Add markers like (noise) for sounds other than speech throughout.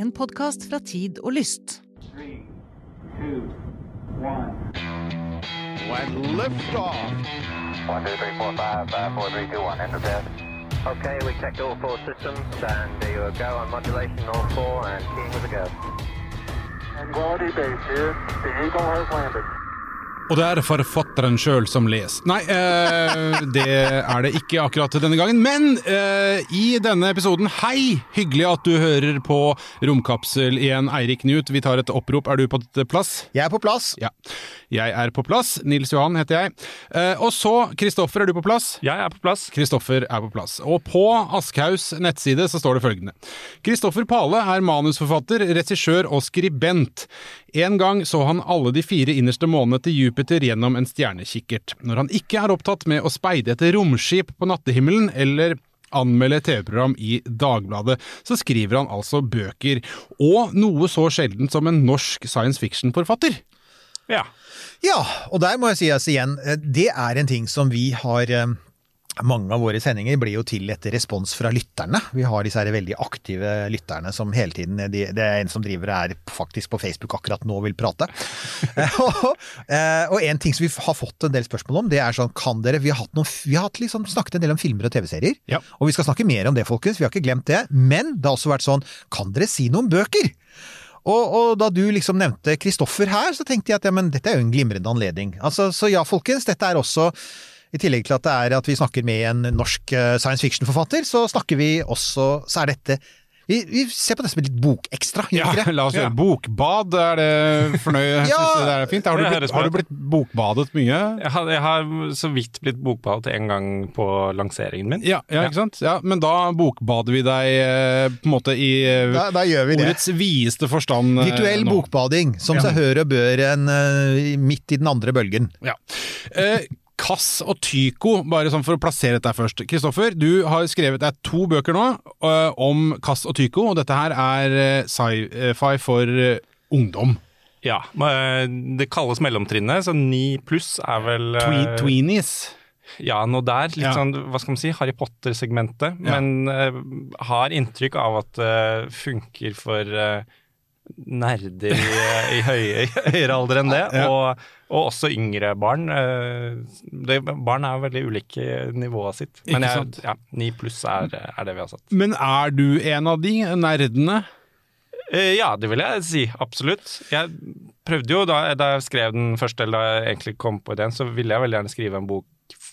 En podkast fra Tid og Lyst. Three, two, one. and liftoff. One, two, three, four, five, five, four, three, two, one. Okay, we checked all four systems, and there you go on modulation, all four, and keying with a go. Quality base here. The Eagle has landed. Og det er forfatteren sjøl som leser. Nei, eh, det er det ikke akkurat denne gangen. Men eh, i denne episoden, hei! Hyggelig at du hører på Romkapsel igjen. Eirik Knut, vi tar et opprop. Er du på plass? Jeg er på plass. Ja. Jeg er på plass. Nils Johan heter jeg. Eh, og så, Kristoffer, er du på plass? Jeg er på plass. Kristoffer er på plass. Og på Aschehougs nettside så står det følgende. Kristoffer Pale er manusforfatter, regissør og skribent. En gang så han alle de fire innerste månedene til Jupiter gjennom en stjernekikkert. Når han ikke er opptatt med å speide etter romskip på nattehimmelen eller anmelde TV-program i Dagbladet, så skriver han altså bøker. Og noe så sjeldent som en norsk science fiction-forfatter. Ja. Ja, og der må jeg si altså igjen, eh, det er en ting som vi har eh, mange av våre sendinger blir jo til etter respons fra lytterne. Vi har disse her veldig aktive lytterne som hele tiden de, Det er en som driver er faktisk på Facebook akkurat nå og vil prate. (laughs) og en ting som vi har fått en del spørsmål om, det er sånn Kan dere Vi har, noen, vi har liksom snakket en del om filmer og TV-serier. Ja. Og vi skal snakke mer om det, folkens. Vi har ikke glemt det. Men det har også vært sånn Kan dere si noe om bøker? Og, og, da du liksom nevnte Kristoffer her, så tenkte jeg at ja, men dette er jo en glimrende anledning. Altså, så ja, folkens, dette er også i tillegg til at det er at vi snakker med en norsk eh, science fiction-forfatter, så snakker vi også Så er dette vi, vi ser på det som et litt bokekstra, Ja, la oss Ja. gjøre bokbad. Er det fornøyd? (laughs) Ja. Synes du det er fint? Har du, blitt, har du blitt bokbadet mye? Jeg har, jeg har så vidt blitt bokbadet en gang på lanseringen min. Ja, ja, ikke sant? Ja, men da bokbader vi deg eh, på en måte i eh, Da, da gjør vi det. ordets videste forstand. Virtuell nå. bokbading, som Ja. seg hør og bør en midt i den andre bølgen. Ja. Eh, Kass og Tycho, bare sånn for å plassere dette først. Kristoffer, du har skrevet deg to bøker nå uh, om Kass og Tycho, og dette her er uh, sci-fi for uh, ungdom. Ja, Det kalles mellomtrinnet, så ni pluss er vel Twe tweenies. Ja, noe der. Litt Ja. sånn, hva skal man si, Harry Potter-segmentet. Ja. Men har inntrykk av at det funker for nerder i, i høye, høyere alder enn det. Ja. Og, og også yngre barn. Eh, det, barn er jo veldig ulike i nivået sitt. Men jeg, ja, ni pluss er, er det vi har satt. Men er du en av de nerdene? Eh, Ja, det vil jeg si. Absolutt. Jeg prøvde jo, da, da jeg skrev den første, eller da jeg egentlig kom på ideen, så ville jeg veldig gjerne skrive en bok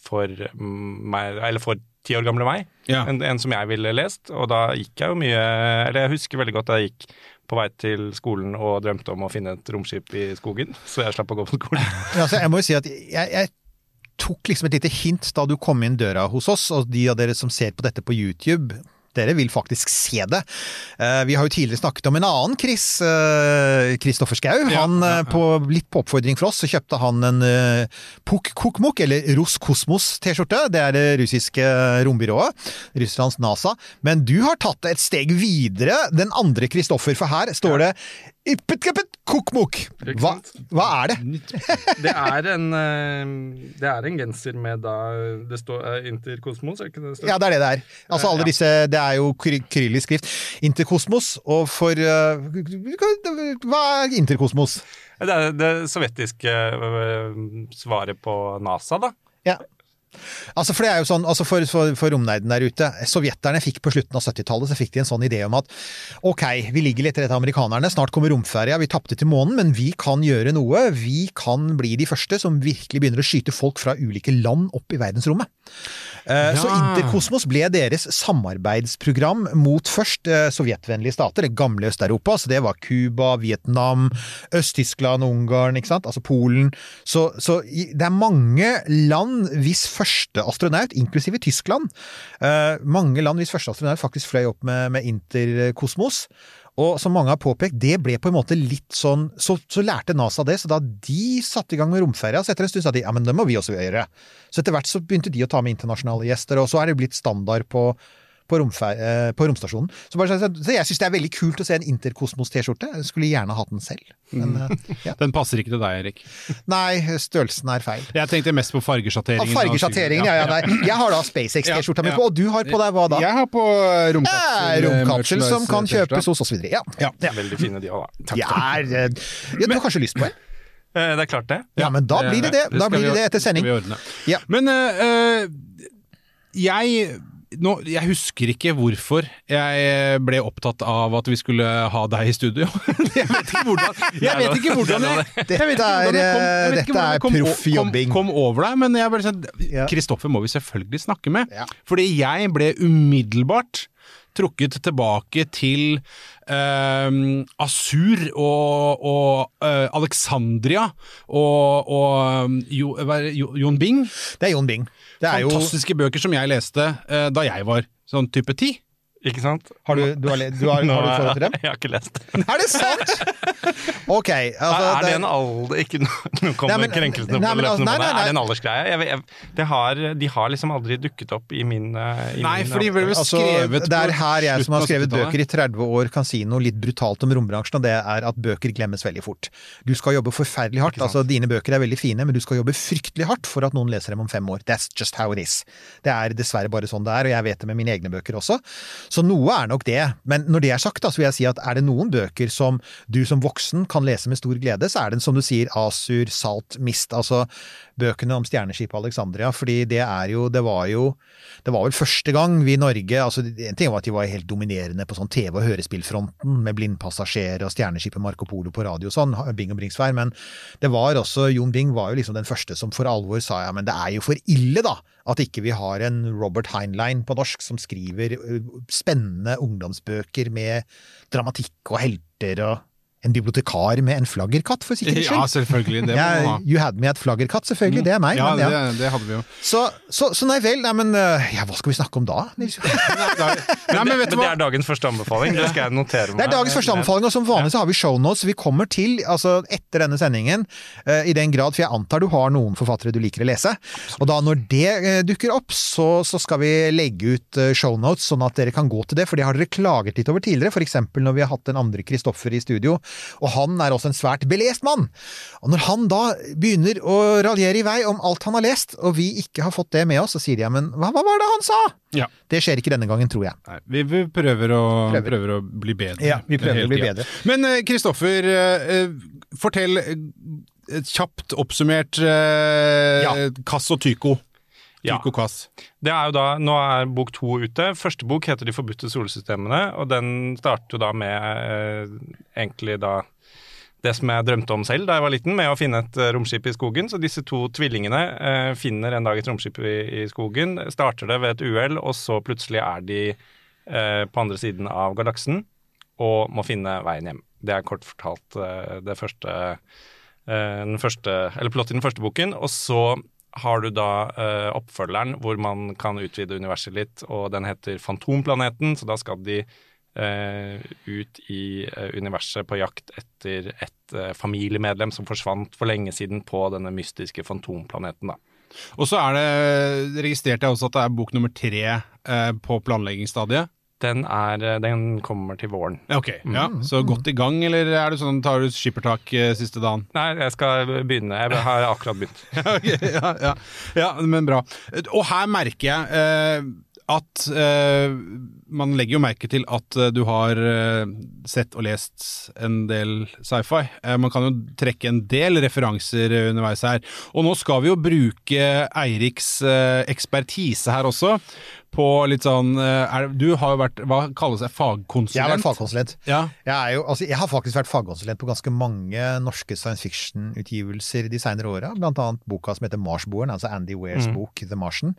for meg, eller for ti år gamle meg. Ja. En, en som jeg ville lest. Og da gikk jeg jo mye Eller jeg husker veldig godt da jeg gikk på vei til skolen og drømte om å finne et romskip i skogen, så jeg slapp å gå på skolen. (laughs) Altså, jeg må jo si at jeg, jeg tok liksom et lite hint da du kom inn døra hos oss, og de av dere som ser på dette på YouTube, dere vil faktisk se det. Eh, vi har jo tidligere snakket om en annen Chris, eh, Kristoffer Schau. Ja, Han, ja, eh, ja. på, litt på oppfordring fra oss, så kjøpte han en uh, Puk Kukmuk, eller Roskosmos-t-skjorte, Det er det russiske rombyrået. Russlands NASA. Men du har tatt det et steg videre, den andre Kristoffer, for her står det Ippetkeppet Kukmuk. Ikke Hva, hva er det? Det er en, eh, det er en genser med da Det står eh, Interkosmos, er ikke det det står? Ja, det er det det er. Altså alle Ja. disse, Det er jo kryllisk kyrillisk skrift. Interkosmos, og for Hva er interkosmos? Det er det sovjetiske svaret på NASA, da. Ja. Altså for det er jo sånn, altså for, for, for romnerden der ute, Sovjeterne fikk på slutten av 70-tallet så fikk de en sånn idé om at ok, vi ligger litt rett av amerikanerne, snart kommer romferja, vi tapte til månen, men vi kan gjøre noe. Vi kan bli de første som virkelig begynner å skyte folk fra ulike land opp i verdensrommet. Ja. Så Interkosmos ble deres samarbeidsprogram mot først eh, sovjetvennlige stater, det gamle Øst-Europa, så det var Cuba, Vietnam, Øst-Tyskland, Ungarn, ikke sant, altså Polen. Så, så det er mange land hvis første astronaut, inklusive Tyskland, eh, mange land hvis første astronaut faktisk fløy opp med, med Interkosmos. Og som mange har påpekt, det ble på en måte litt sånn Så, så lærte NASA det, så da de satte i gang med romferja, så etter en stund sa de ja, men det må vi også gjøre. Så etter hvert så begynte de å ta med internasjonale gjester, og så er det blitt standard på på, eh, på romstasjonen. Så, bare, så, jeg syns det er veldig kult å se en Interkosmos-T-skjorte. Jeg skulle gjerne hatt den selv. Men eh, ja. Den passer ikke til deg, Erik. nei, størrelsen er feil. Jeg tenkte mest på fargesjatteringen. fargesjatteringen, ja, ja, nei. Jeg har da SpaceX-T-skjorta mi på, og du har på deg hva da? Jeg har på Eh, romkapsel. Romkapsel som kan kjøpes hos oss videre. Ja. Ja. ja. Veldig fine de òg, da. Takk. Eh, ja, du har kanskje lyst på en? Eh, Det er klart det. Ja, men da blir det det. Da blir det det etter sending. Men eh, jeg nå, jeg husker ikke hvorfor jeg ble opptatt av at vi skulle ha deg i studio. (laughs) jeg vet ikke hvordan Jeg vet ikke hvordan jeg, Det jeg vet ikke hvordan jeg kom- vet Dette er jeg kom-. Kom, kom over deg, men jeg ble sånn Kristoffer må vi selvfølgelig snakke med. Fordi jeg ble umiddelbart trukket tilbake til eh, Asur og, og eh, Alexandria og, og jo, er Jo- Jon Bing. Det er Jon Bing. Det er jo Fantastiske bøker som jeg leste eh, da jeg var sånn type ti. Ikke sant? Har du, du, har, du har, har du forhold til dem? (laughs) Jeg har ikke lest det. (laughs) Er det sant?! (laughs) Ok. Altså, er det en alder Ikke nå nå kommer Nei, men- krenkelsene nei, på men altså, løpende nei, bånd. Er det en aldersgreie? Jeg, jeg, det har, de har liksom aldri dukket opp i min eh, i Nei, min for de ble vel Altså, skrevet det er her jeg som har skrevet bøker i 30 år kan si noe litt brutalt om rombransjen, og det er at bøker glemmes veldig fort. Du skal jobbe forferdelig hardt. altså Dine bøker er veldig fine, men du skal jobbe fryktelig hardt for at noen leser dem om fem år. That's just how it is. Det er dessverre bare sånn det er, og jeg vet det med mine egne bøker også. Så noe er nok det. Men når det er sagt, da, så vil jeg si at er det noen bøker som du som voksen kan lese med stor glede, så er det som du sier, Asur, Salt, Mist. Altså bøkene om stjerneskipet Alexandria. Fordi det er jo Det var jo Det var vel første gang vi i Norge altså En ting var at de var helt dominerende på sånn TV- og hørespillfronten, med Blindpassasjer og Stjerneskipet Marco Polo på radio og sånn, Bing og Bringsvær, men det var også Jon Bing var jo liksom den første som for alvor sa ja, men det er jo for ille, da, at ikke vi har en Robert Heinlein på norsk som skriver spennende ungdomsbøker med dramatikk og helter og en bibliotekar med en flaggerkatt, for sikkerhets Ja, selvfølgelig. Det må Ja, man ha. you had me at flaggerkatt, selvfølgelig. Det er meg. Ja, men ja. det, det hadde vi jo. Så, så, så nei vel, nei, men øh, ja, hva skal vi snakke om da? Nils? (laughs) Nei, (laughs) men vet du Men det er dagens første anbefaling. Det skal jeg notere meg. Det er dagens første anbefaling, og som vanlig så har vi shownotes. Vi kommer til, altså etter denne sendingen, uh, i den grad, for jeg antar du har noen forfattere du liker å lese. Og da når det uh, dukker opp, så, så skal vi legge ut uh, shownotes, sånn at dere kan gå til det, for det har dere klaget litt over tidligere. Eksempel når vi har hatt den andre Kristoffer i studio, og han er også en svært belest mann. Og når han da begynner å raljere i vei om alt han har lest, og vi ikke har fått det med oss, så sier de ja, men hva, hva var det han sa? Ja. Det skjer ikke denne gangen, tror jeg. Nei, vi, vi prøver, å, Prøver. prøver å bli bedre. Ja, vi prøver å bli tiden. bedre. Men eh, Kristoffer, eh, eh, fortell kjapt oppsummert eh, Ja. Kass og Tyko. Ja. Det er jo da, Nå er bok to ute. Første bok heter De forbudte solsystemene, og den starter jo da med eh, egentlig da det som jeg drømte om selv da jeg var liten, med å finne et eh, romskip i skogen. Så disse to tvillingene eh, finner en dag et romskip i, i skogen, starter det ved et uhell, og så plutselig er de eh, på andre siden av galaksen og må finne veien hjem. Det er kort fortalt eh, det første, eh, den første Eller plott i den første boken. Og så har du da uh, oppfølgeren hvor man kan utvide universet litt, og den heter Fantomplaneten, så da skal de uh, ut i eh, universet på jakt etter et familiemedlem som forsvant for lenge siden på denne mystiske fantomplaneten, da. Og så er det registrerte jeg også at det er bok nummer tre eh, på planleggingsstadiet. Den, er, eh, den kommer til våren. Ok, ja. Så godt i gang, eller er det sånn tar du skippertak eh, siste dagen? Nei, jeg skal begynne. Jeg har akkurat begynt. (laughs) okay, ja, ja. ja, men bra. Og her merker jeg eh, at eh, man legger jo merke til at eh, du har sett og lest en del sci-fi. Man kan jo trekke en del referanser underveis her. Og nå skal vi jo bruke Eiriks ekspertise her også. På litt sånn eh, er, Du har jo vært Hva kalles det? Fagkonsulent? Jeg har vært fagkonsulent. Ja. Jeg, jo, altså, jeg har faktisk vært fagkonsulent på ganske mange norske science fiction-utgivelser de senere åra, blant annet boka som heter Marsboeren, altså Andy Wares bok The Martian.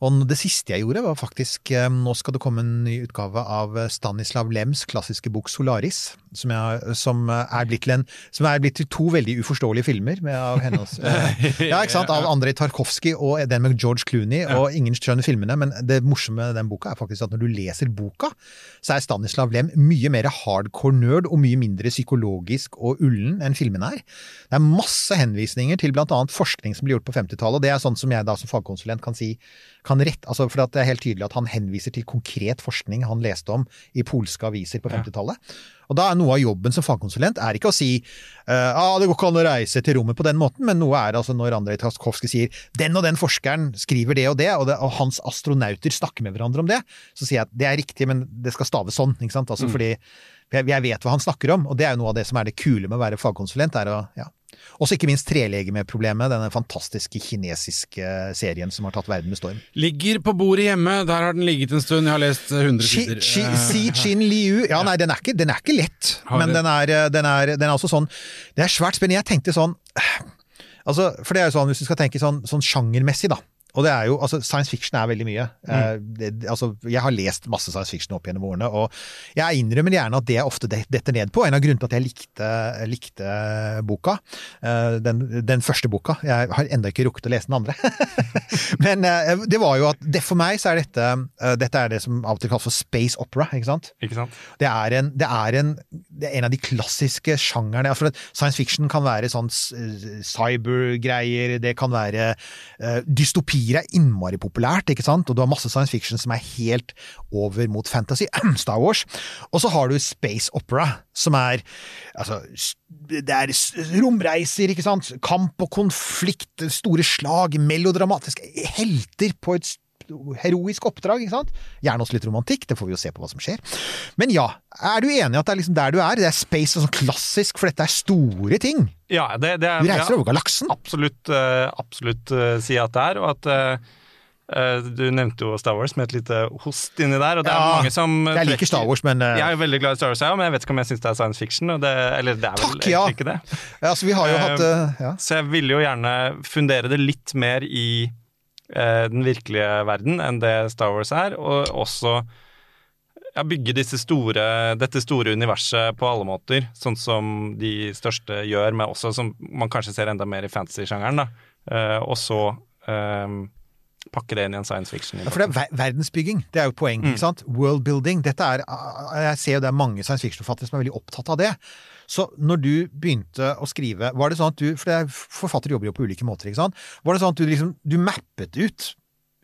Og det siste jeg gjorde, var faktisk eh, Nå skal det komme en ny utgave av Stanislav Lems klassiske bok Solaris. Som, jeg, som er blitt til en Som er blitt til to veldig uforståelige filmer med, av hennes eh, (laughs) Ja, ikke sant? Av Andrej Tarkovskij og den med George Clooney, og ingen skjønner filmene, men det morsomme med den boka er faktisk at når du leser boka, så er Stanislav Lem mye mer hardcore nerd og mye mindre psykologisk og ullen enn filmene er. Det er masse henvisninger til blant annet forskning som ble gjort på 50-tallet, og det er sånn som jeg da som fagkonsulent kan si kan rett, altså for det er helt tydelig at han henviser til konkret forskning han leste om i polske aviser på 50-tallet. Og da er noe av jobben som fagkonsulent er ikke å si uh, ah, det går ikke an å reise til rommet på den måten, men noe er altså når Andrej Taskovskij sier den og den forskeren skriver det og det, og, det, og hans astronauter snakker med hverandre om det, så sier jeg at det er riktig, men det skal staves sånn. ikke sant? Altså Mm. fordi jeg, jeg vet hva han snakker om, og det er jo noe av det som er det kule med å være fagkonsulent. er å, ja. Også ikke minst trelegemeproblemet, denne fantastiske kinesiske serien som har tatt verden med storm. Ligger på bordet hjemme, der har den ligget en stund, jeg har lest 100 sider. Xi, Eh, Si Chin Liu Ja, nei, den er ikke, den er ikke lett, Har men den er, eh, den, er, den er også sånn Det er svært spennende. Jeg tenkte sånn Altså, for det er jo sånn, hvis du skal tenke sånn, sånn sjangermessig, da. Og det er jo, altså Science fiction er veldig mye. Eh, det, altså, jeg har lest masse science fiction opp gjennom årene, og jeg innrømmer gjerne at det jeg ofte det- detter ned på. En av grunnene til at jeg likte, likte boka, eh, den, den første boka Jeg har ennå ikke rukket å lese den andre. (laughs) Men eh, det var jo at det, for meg så er dette Dette er det som av og til kalles for space opera. ikke sant? Ikke sant? Det er en, det er en, det er en av de klassiske sjangerne. Altså, science fiction kan være sånn cybergreier, det kan være uh, Dystopier er innmari populært, ikke sant? Og du har masse science fiction som er helt over mot fantasy. (clears throat) Star Wars. Og så har du space opera, som er altså Det er romreiser, ikke sant? Kamp og konflikt, store slag, melodramatiske helter på et heroisk oppdrag, ikke sant? Gjerne også litt romantikk, det får vi jo se på hva som skjer. Men ja, er du enig i at det er liksom der du er? Det er space og sånn klassisk, for dette er store ting. Ja, det, det er Du reiser ja, over galaksen. absolutt, eh, absolutt eh, si at det er, og at eh, Du nevnte jo Star Wars med et lite host inni der, og det er mange som Jeg liker Star Wars, men Jeg er jo veldig glad i Star Wars, ja, men jeg vet ikke om jeg syns det er science fiction. Og det, eller det er vel Takk, ja. ikke det. vi har jo Eh, hatt ja. Så jeg ville jo gjerne fundere det litt mer i den virkelige verden enn det Star Wars er, og også ja, bygge disse store, dette store universet på alle måter, sånn som de største gjør, men også som man kanskje ser enda mer i fantasy-sjangeren. Eh, og så eh, pakke det inn i en science fiction. Ja, for det er ver verdensbygging, det er jo et poeng. Mm. ikke sant? Worldbuilding. Dette er, ah, jeg ser jo det er mange science fiction-forfattere som er veldig opptatt av det. Så når du begynte å skrive, var det sånn at du For er, forfattere jobber jo på ulike måter, ikke sant? Var det sånn at du liksom du mappet ut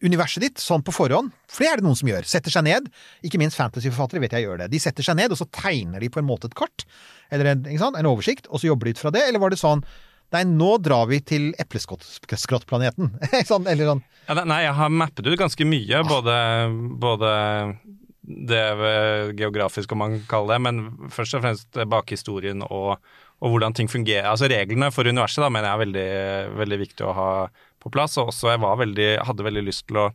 universet ditt sånn på forhånd? For det er det noen som gjør. Setter seg ned. Ikke minst fantasyforfattere vet jeg gjør det. De setter seg ned, og så tegner de på en måte et kart, eller en, en oversikt, og så jobber de ut fra det. Eller var det sånn Nei, nå drar vi til epleskrottplaneten. sånn, (laughs) eller sånn Ja, nei, jeg har mappet ut ganske mye, både, både det geografiske man kaller det, men først og fremst bakhistorien og, og hvordan ting fungerer. Altså reglene for universet da, mener jeg er veldig, veldig viktig å ha på plass, og også jeg veldig, hadde veldig lyst til å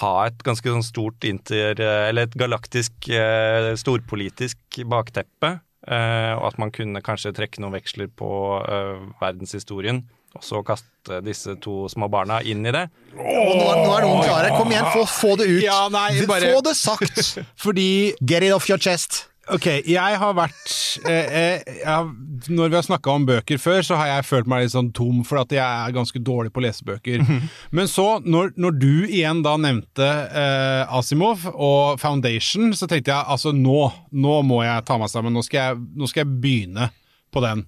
ha et ganske sånn stort inter... Eller et galaktisk, eh, storpolitisk bakteppe. eh, og at man kunne kanskje trekke noen veksler på eh, verdenshistorien. Og så kaste disse to små barna inn i det. Og nå er, nå er noen klare. Kom igjen, få, få det ut! Ja, nei, bare- Få det sagt! (laughs) Fordi Get it off your chest! Ok, jeg har vært eh, eh, jeg har, Når vi har snakka om bøker før, så har jeg følt meg litt sånn tom, for at jeg er ganske dårlig på lesebøker. Men så, når, når du igjen da nevnte eh, Asimov og Foundation, så tenkte jeg altså nå, nå må jeg ta meg sammen. Nå skal jeg, nå skal jeg begynne på den.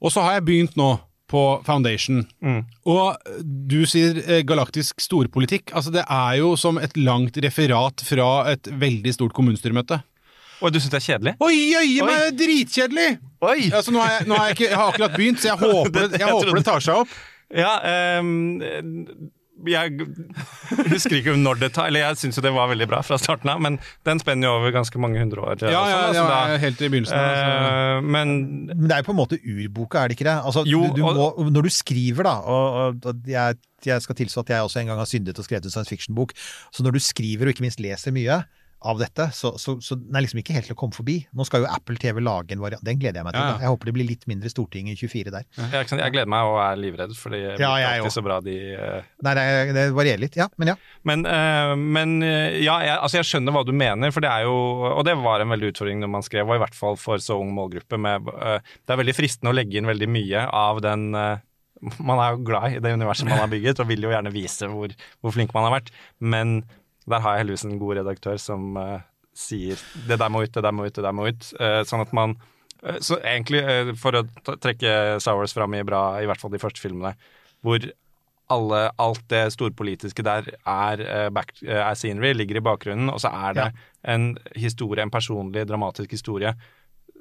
Og så har jeg begynt nå på Foundation. Og du sier eh, galaktisk storpolitikk. Altså, det er jo som et langt referat fra et veldig stort kommunestyremøte. Og du syns det er kjedelig? Oi, jøye meg, det dritkjedelig! Oi! Altså, nå, har jeg, nå har jeg, ikke, jeg har akkurat begynt, så jeg (laughs) håper, jeg håper det tar seg opp. Ja, ehm, jeg husker ikke når det tar Eller jeg syns jo det var veldig bra fra starten av, men den spenner jo over ganske mange hundre år. Ja, ja, sånn, ja, da- helt i begynnelsen. Altså. Eh, men Men det er jo på en måte urboka, er det ikke det? Altså, Jo, du, du og- må, når du skriver, da, og, og jeg, jeg skal tilstå at jeg også en gang har syndet og skrevet en science fiction-bok, så når du skriver og ikke minst leser mye, av dette, så, så, så den er liksom ikke helt til å komme forbi. Nå skal jo Apple TV lage en variant, den gleder jeg meg til. Ja, ja. da. Jeg håper det blir litt mindre Storting i 24 der. Ja, ikke sant? Jeg gleder meg og er livredd, for det blir Ja, ikke alltid så bra de uh... Nei, det, er- det varierer litt, ja, men ja. Men, uh, men eh, ja, jeg, altså jeg skjønner hva du mener, for det er jo Og det var en veldig utfordring når man skrev, og i hvert fall for så ung målgruppe. Med, uh, det er veldig fristende å legge inn veldig mye av den Man er jo glad i det universet man har bygget, og vil jo gjerne vise hvor, hvor flink man har vært, men der har jeg heldigvis en god redaktør som uh, sier det der må ut, det der må ut, det der må ut. Uh, sånn at man eh, Så egentlig, for å trekke Star Wars fram i bra, i hvert fall de første filmene, hvor alle, alt det storpolitiske der er, back, er scenery, ligger i bakgrunnen, og så er det en historie, en personlig, dramatisk historie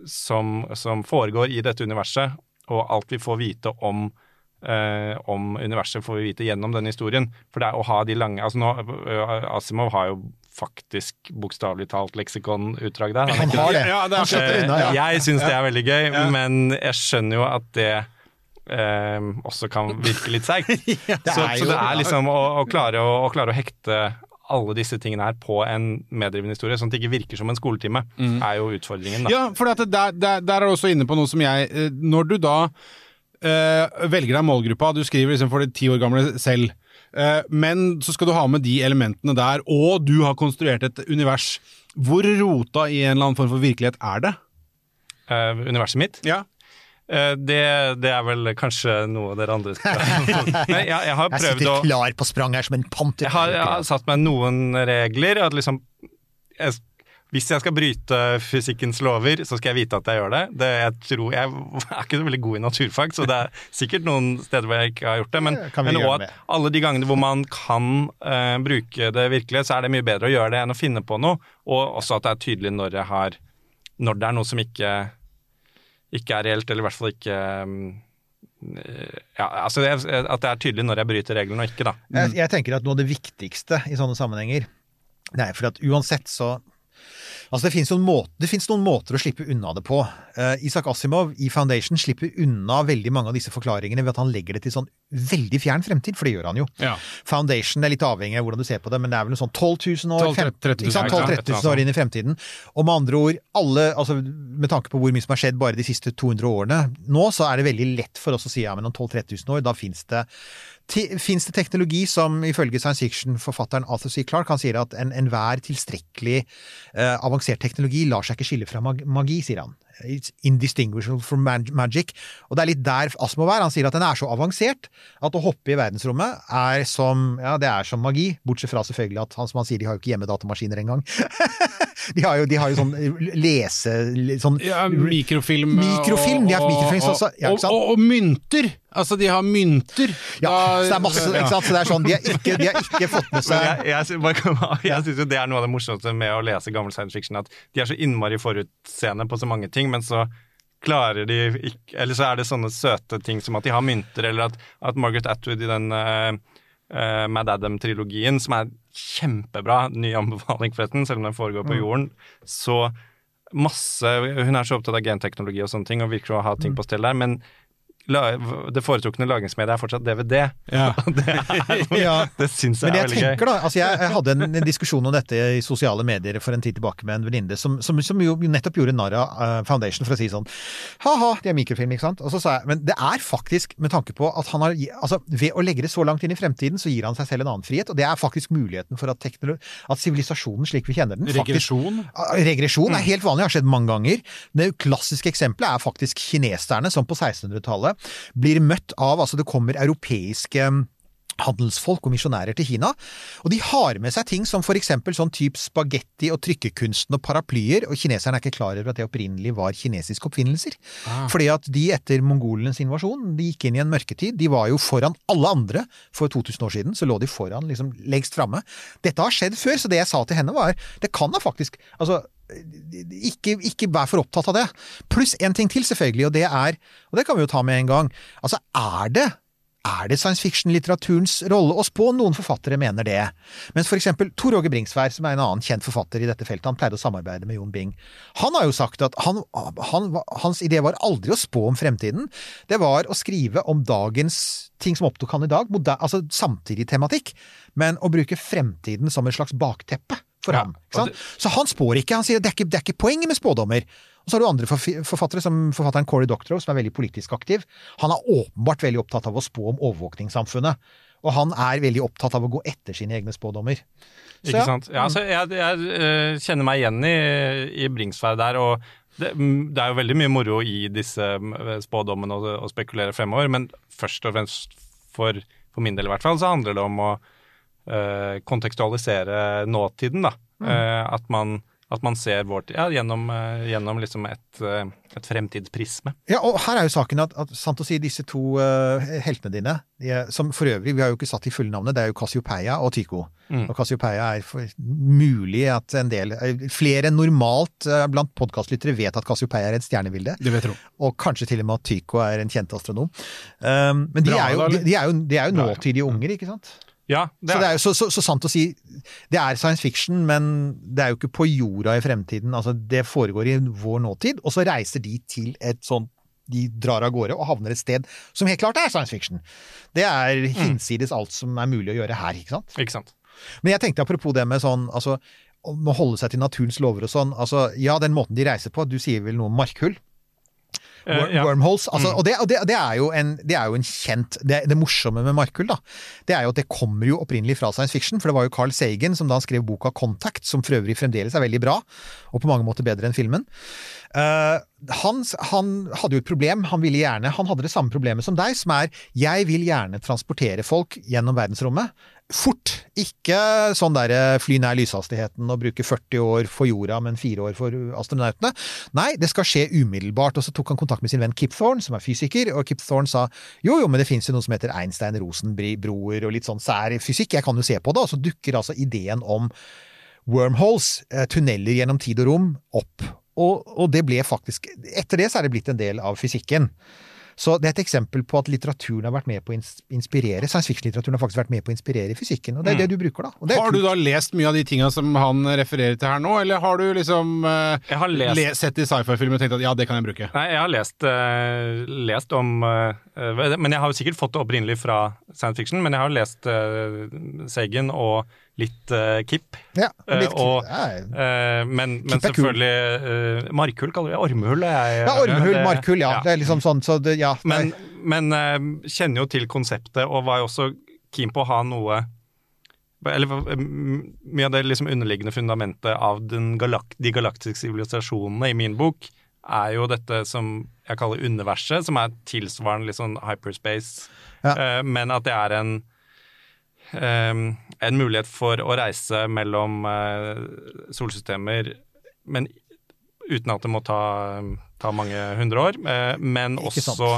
som, som foregår i dette universet, og alt vi får vite om eh, om universet får vi vite gjennom denne historien. For det er å ha de lange altså nå, eh, Asimov har jo faktisk bokstavelig talt leksikonutdrag der. Han har det. Ja, det er Han unna, ja. Jeg syns det er veldig gøy, Ja. men jeg skjønner jo at det eh, også kan virke litt seigt. (laughs) ja, så, er så det er liksom å, å, klare å, å klare å hekte alle disse tingene her på en meddrivende historie, sånn at det ikke virker som en skoletime, er jo utfordringen. da. Ja, for at der, der, der er du også inne på noe som jeg eh, Når du da eh, velger deg målgruppa, du skriver liksom for de ti år gamle selv, eh, men så skal du ha med de elementene der, og du har konstruert et univers. Hvor rota i en eller annen form for virkelighet er det? Uh, universet mitt, Ja. eh, det, det er vel kanskje noe dere andre skal (laughs) Nei, jeg, jeg har Jeg sitter klar på sprang her som en panter. Jeg har, jeg har satt meg noen regler. At liksom jeg, Hvis jeg skal bryte fysikkens lover, så skal jeg vite at jeg gjør det. det jeg, tror, jeg er ikke så veldig god i naturfag, så det er sikkert noen steder hvor jeg ikke har gjort det. Men, Det men også at alle de gangene hvor man kan uh, bruke det virkelig, så er det mye bedre å gjøre det enn å finne på noe. Og også at det er tydelig når jeg har Når det er noe som ikke, ikke er reelt, eller i hvert fall ikke um, ja, altså det, At det er tydelig når jeg bryter reglene og ikke, da. Jeg, jeg tenker at noe av det viktigste i sånne sammenhenger er for at uansett så Altså det det finnes noen måter å slippe unna det på. Uh, Isak Asimov i Foundation slipper unna veldig mange av disse forklaringene ved at han legger det til sånn veldig fjern fremtid, for det gjør han jo. Ja. Foundation er litt avhengig av hvordan du ser på det, men det er vel noe sånn 12 000 år, 12 000, ikke sant? ja, 12 ikke sant? 13 000 år inn i fremtiden. Og med andre ord, alle, altså med tanke på hvor mye som har skjedd bare de siste 200 årene, nå så er det veldig lett for oss å si ja, men om 12 000-13 000 år, da finnes det Fins det teknologi som ifølge science fiction-forfatteren Arthur C. Clarke han sier at en- enhver tilstrekkelig eh, avansert teknologi lar seg ikke skille fra mag magi, sier han. It's indistinguishable from mag magic. Og det er litt der Asimov er. Han sier at den er så avansert at å hoppe i verdensrommet er som ja, det er som magi. Bortsett fra selvfølgelig at han som han sier, de har jo ikke hjemmedatamaskiner engang. (laughs) de, har jo, de har jo sånn lese... Sånn, Ja, mikrofilm. Mikrofilm, de har mikrofilm så, så, ja? Og, og, og mynter! Altså, de har mynter. ja, Da- så det er masse, ikke sant? Så det er sånn, de har ikke, de har ikke fått med Men seg jeg, jeg, (laughs) jeg syns jo det er noe av det morsomste med å lese gammel science fiction, at de er så innmari forutseende på så mange ting, men så klarer de ikke Eller så er det sånne søte ting som at de har mynter, eller at, at Margaret Atwood i den uh, Mad Adam-trilogien, som er kjempebra, ny anbefaling forresten, selv om den foregår på jorden, så masse Hun er så opptatt av genteknologi og sånne ting, og virker å ha ting på stell der, men det foretrukne lagringsmediet er fortsatt DVD. Ja. (laughs) det er, (laughs) Ja. det syns jeg, Men er jeg veldig gøy. tenker da, altså jeg, jeg hadde en, diskusjon om dette i sosiale medier for en tid tilbake med en venninne som, som, som jo nettopp gjorde narr av eh, Foundation for å si sånn ha-ha, det er mikrofilm, ikke sant? Og så sa jeg, men det er faktisk med tanke på at han har altså ved å legge det så langt inn i fremtiden, så gir han seg selv en annen frihet, og det er faktisk muligheten for at, at sivilisasjonen slik vi kjenner den, Regresjon. Faktisk, Regresjon er helt vanlig, har skjedd mange ganger. Det klassiske eksempelet er faktisk kineserne, som på 1600-tallet blir møtt av Altså, det kommer europeiske mm, handelsfolk og misjonærer til Kina, og de har med seg ting som for eksempel sånn type spagetti og trykkekunsten og paraplyer, og kineserne er ikke klar over at det opprinnelig var kinesiske oppfinnelser. Fordi at de etter mongolenes invasjon, de gikk inn i en mørketid, de var jo foran alle andre for 2000 år siden, så lå de foran, liksom lengst framme. Dette har skjedd før, så det jeg sa til henne var, det kan da faktisk, altså ikke, ikke vær for opptatt av det. Pluss en ting til, selvfølgelig, og det er, og det kan vi jo ta med en gang, altså er det er det science fiction-litteraturens rolle å spå? Noen forfattere mener det. Mens for eksempel Tor Åge Bringsvær, som er en annen kjent forfatter i dette feltet, han pleide å samarbeide med Jon Bing. Han har jo sagt at han, han, hans idé var aldri å spå om fremtiden. Det var å skrive om dagens ting som opptok han i dag, altså samtidig tematikk, men å bruke fremtiden som et slags bakteppe for Ja, ham. sant? Så han spår ikke. Han sier det er ikke, det er ikke poenget med spådommer. Og så har du andre forfattere, som forfatteren Cory Doctorow, som er veldig politisk aktiv. Han er åpenbart veldig opptatt av å spå om overvåkningssamfunnet. Og han er veldig opptatt av å gå etter sine egne spådommer. Så Ikke sant? Ja, altså, jeg jeg eh, kjenner meg igjen i, i Bringsvær der, og det, mm, det er jo veldig mye moro i disse mm, spådommene å, spekulere fremover, men først og fremst for, for min del i hvert fall, så handler det om å eh, kontekstualisere nåtiden, da. Eh, at, man, at man ser vår tid ja, gjennom, eh, gjennom liksom et, eh, et fremtidsprisme. Ja, og her er jo saken at, at sant å si, disse to eh, heltene dine, er- som for øvrig, vi har jo ikke satt de fulle navnet, det er jo Cassiopeia og Tycho. Mm. Og Cassiopeia er for, mulig at en del, eh, flere enn normalt eh, blant podkastlyttere vet at Cassiopeia er et stjernebilde, Det vet jeg. og kanskje til og med at Tycho er en kjent astronom. Um, men de Bra, er, jo, de, de er jo, de er jo nåtidige unger, ikke sant? Ja, det Så det er, jo så, så, så sant å si, det er science fiction, men det er jo ikke på jorda i fremtiden. Altså, det foregår i vår nåtid, og så reiser de til et sånt de drar av gårde og havner et sted som helt klart er science fiction. Det er hinsides alt som er mulig å gjøre her, ikke sant? ikke sant. Men jeg tenkte apropos det med sånn, altså, om å holde seg til naturens lover og sånn, altså, ja, den måten de reiser på, du sier vel noe om markhull? Eh, Wor- ja. Wormholes. Altså, Mm. og det, og det, det, er jo en, det er jo en kjent det, det morsomme med Markhull da, det er jo at det kommer jo opprinnelig fra science fiction. For det var jo Carl Sagan som da skrev boka Contact, som for øvrig fremdeles er veldig bra, og på mange måter bedre enn filmen. Uh, han, han hadde jo et problem. Han ville gjerne Han hadde det samme problemet som deg, som er jeg vil gjerne transportere folk gjennom verdensrommet. Fort. Ikke sånn der fly nær lyshastigheten og bruke 40 år for jorda, men fire år for astronautene. Nei, det skal skje umiddelbart. Og så tok han kontakt med sin venn Kip Thorne, som er fysiker, og Kip Thorne sa jo jo, men det fins jo noe som heter Einstein-Rosenbroer og litt sånn sær fysikk, jeg kan jo se på det. Og så dukker altså ideen om wormholes, eh, tunneler gjennom tid og rom, opp. Og, og det ble faktisk Etter det så er det blitt en del av fysikken. Så det er et eksempel på at litteraturen har vært med på å inspirere. Science fiction-litteraturen har faktisk vært med på å inspirere fysikken, og det er det du bruker, da. Og det er Har du da lest mye av de tinga som han refererer til her nå, eller har du liksom uh, har lest le- sett i sci-fi-filmer og tenkt at ja, det kan jeg bruke? Nei, jeg har lest, uh, lest om uh, Men jeg har jo sikkert fått det opprinnelig fra science fiction, men jeg har lest uh, Sagan og litt uh, Kipp. Ja, litt Eh, og- Ja, Eh, men, men Kip er selvfølgelig uh, Markhull kaller det. Ormehull. jeg- ja ormehull, det- markhull, ja. Det er liksom sånn, så det, ja. Men, men kjenner jo til konseptet, og var jo også keen på å ha noe Eller mye av det liksom underliggende fundamentet av den galak de galaktiske sivilisasjonene i min bok, er jo dette som jeg kaller universet, som er tilsvarende litt sånn hyperspace, Ja. Men at det er en en mulighet for å reise mellom eh, solsystemer, men uten at det må ta, ta mange hundre år. eh, men også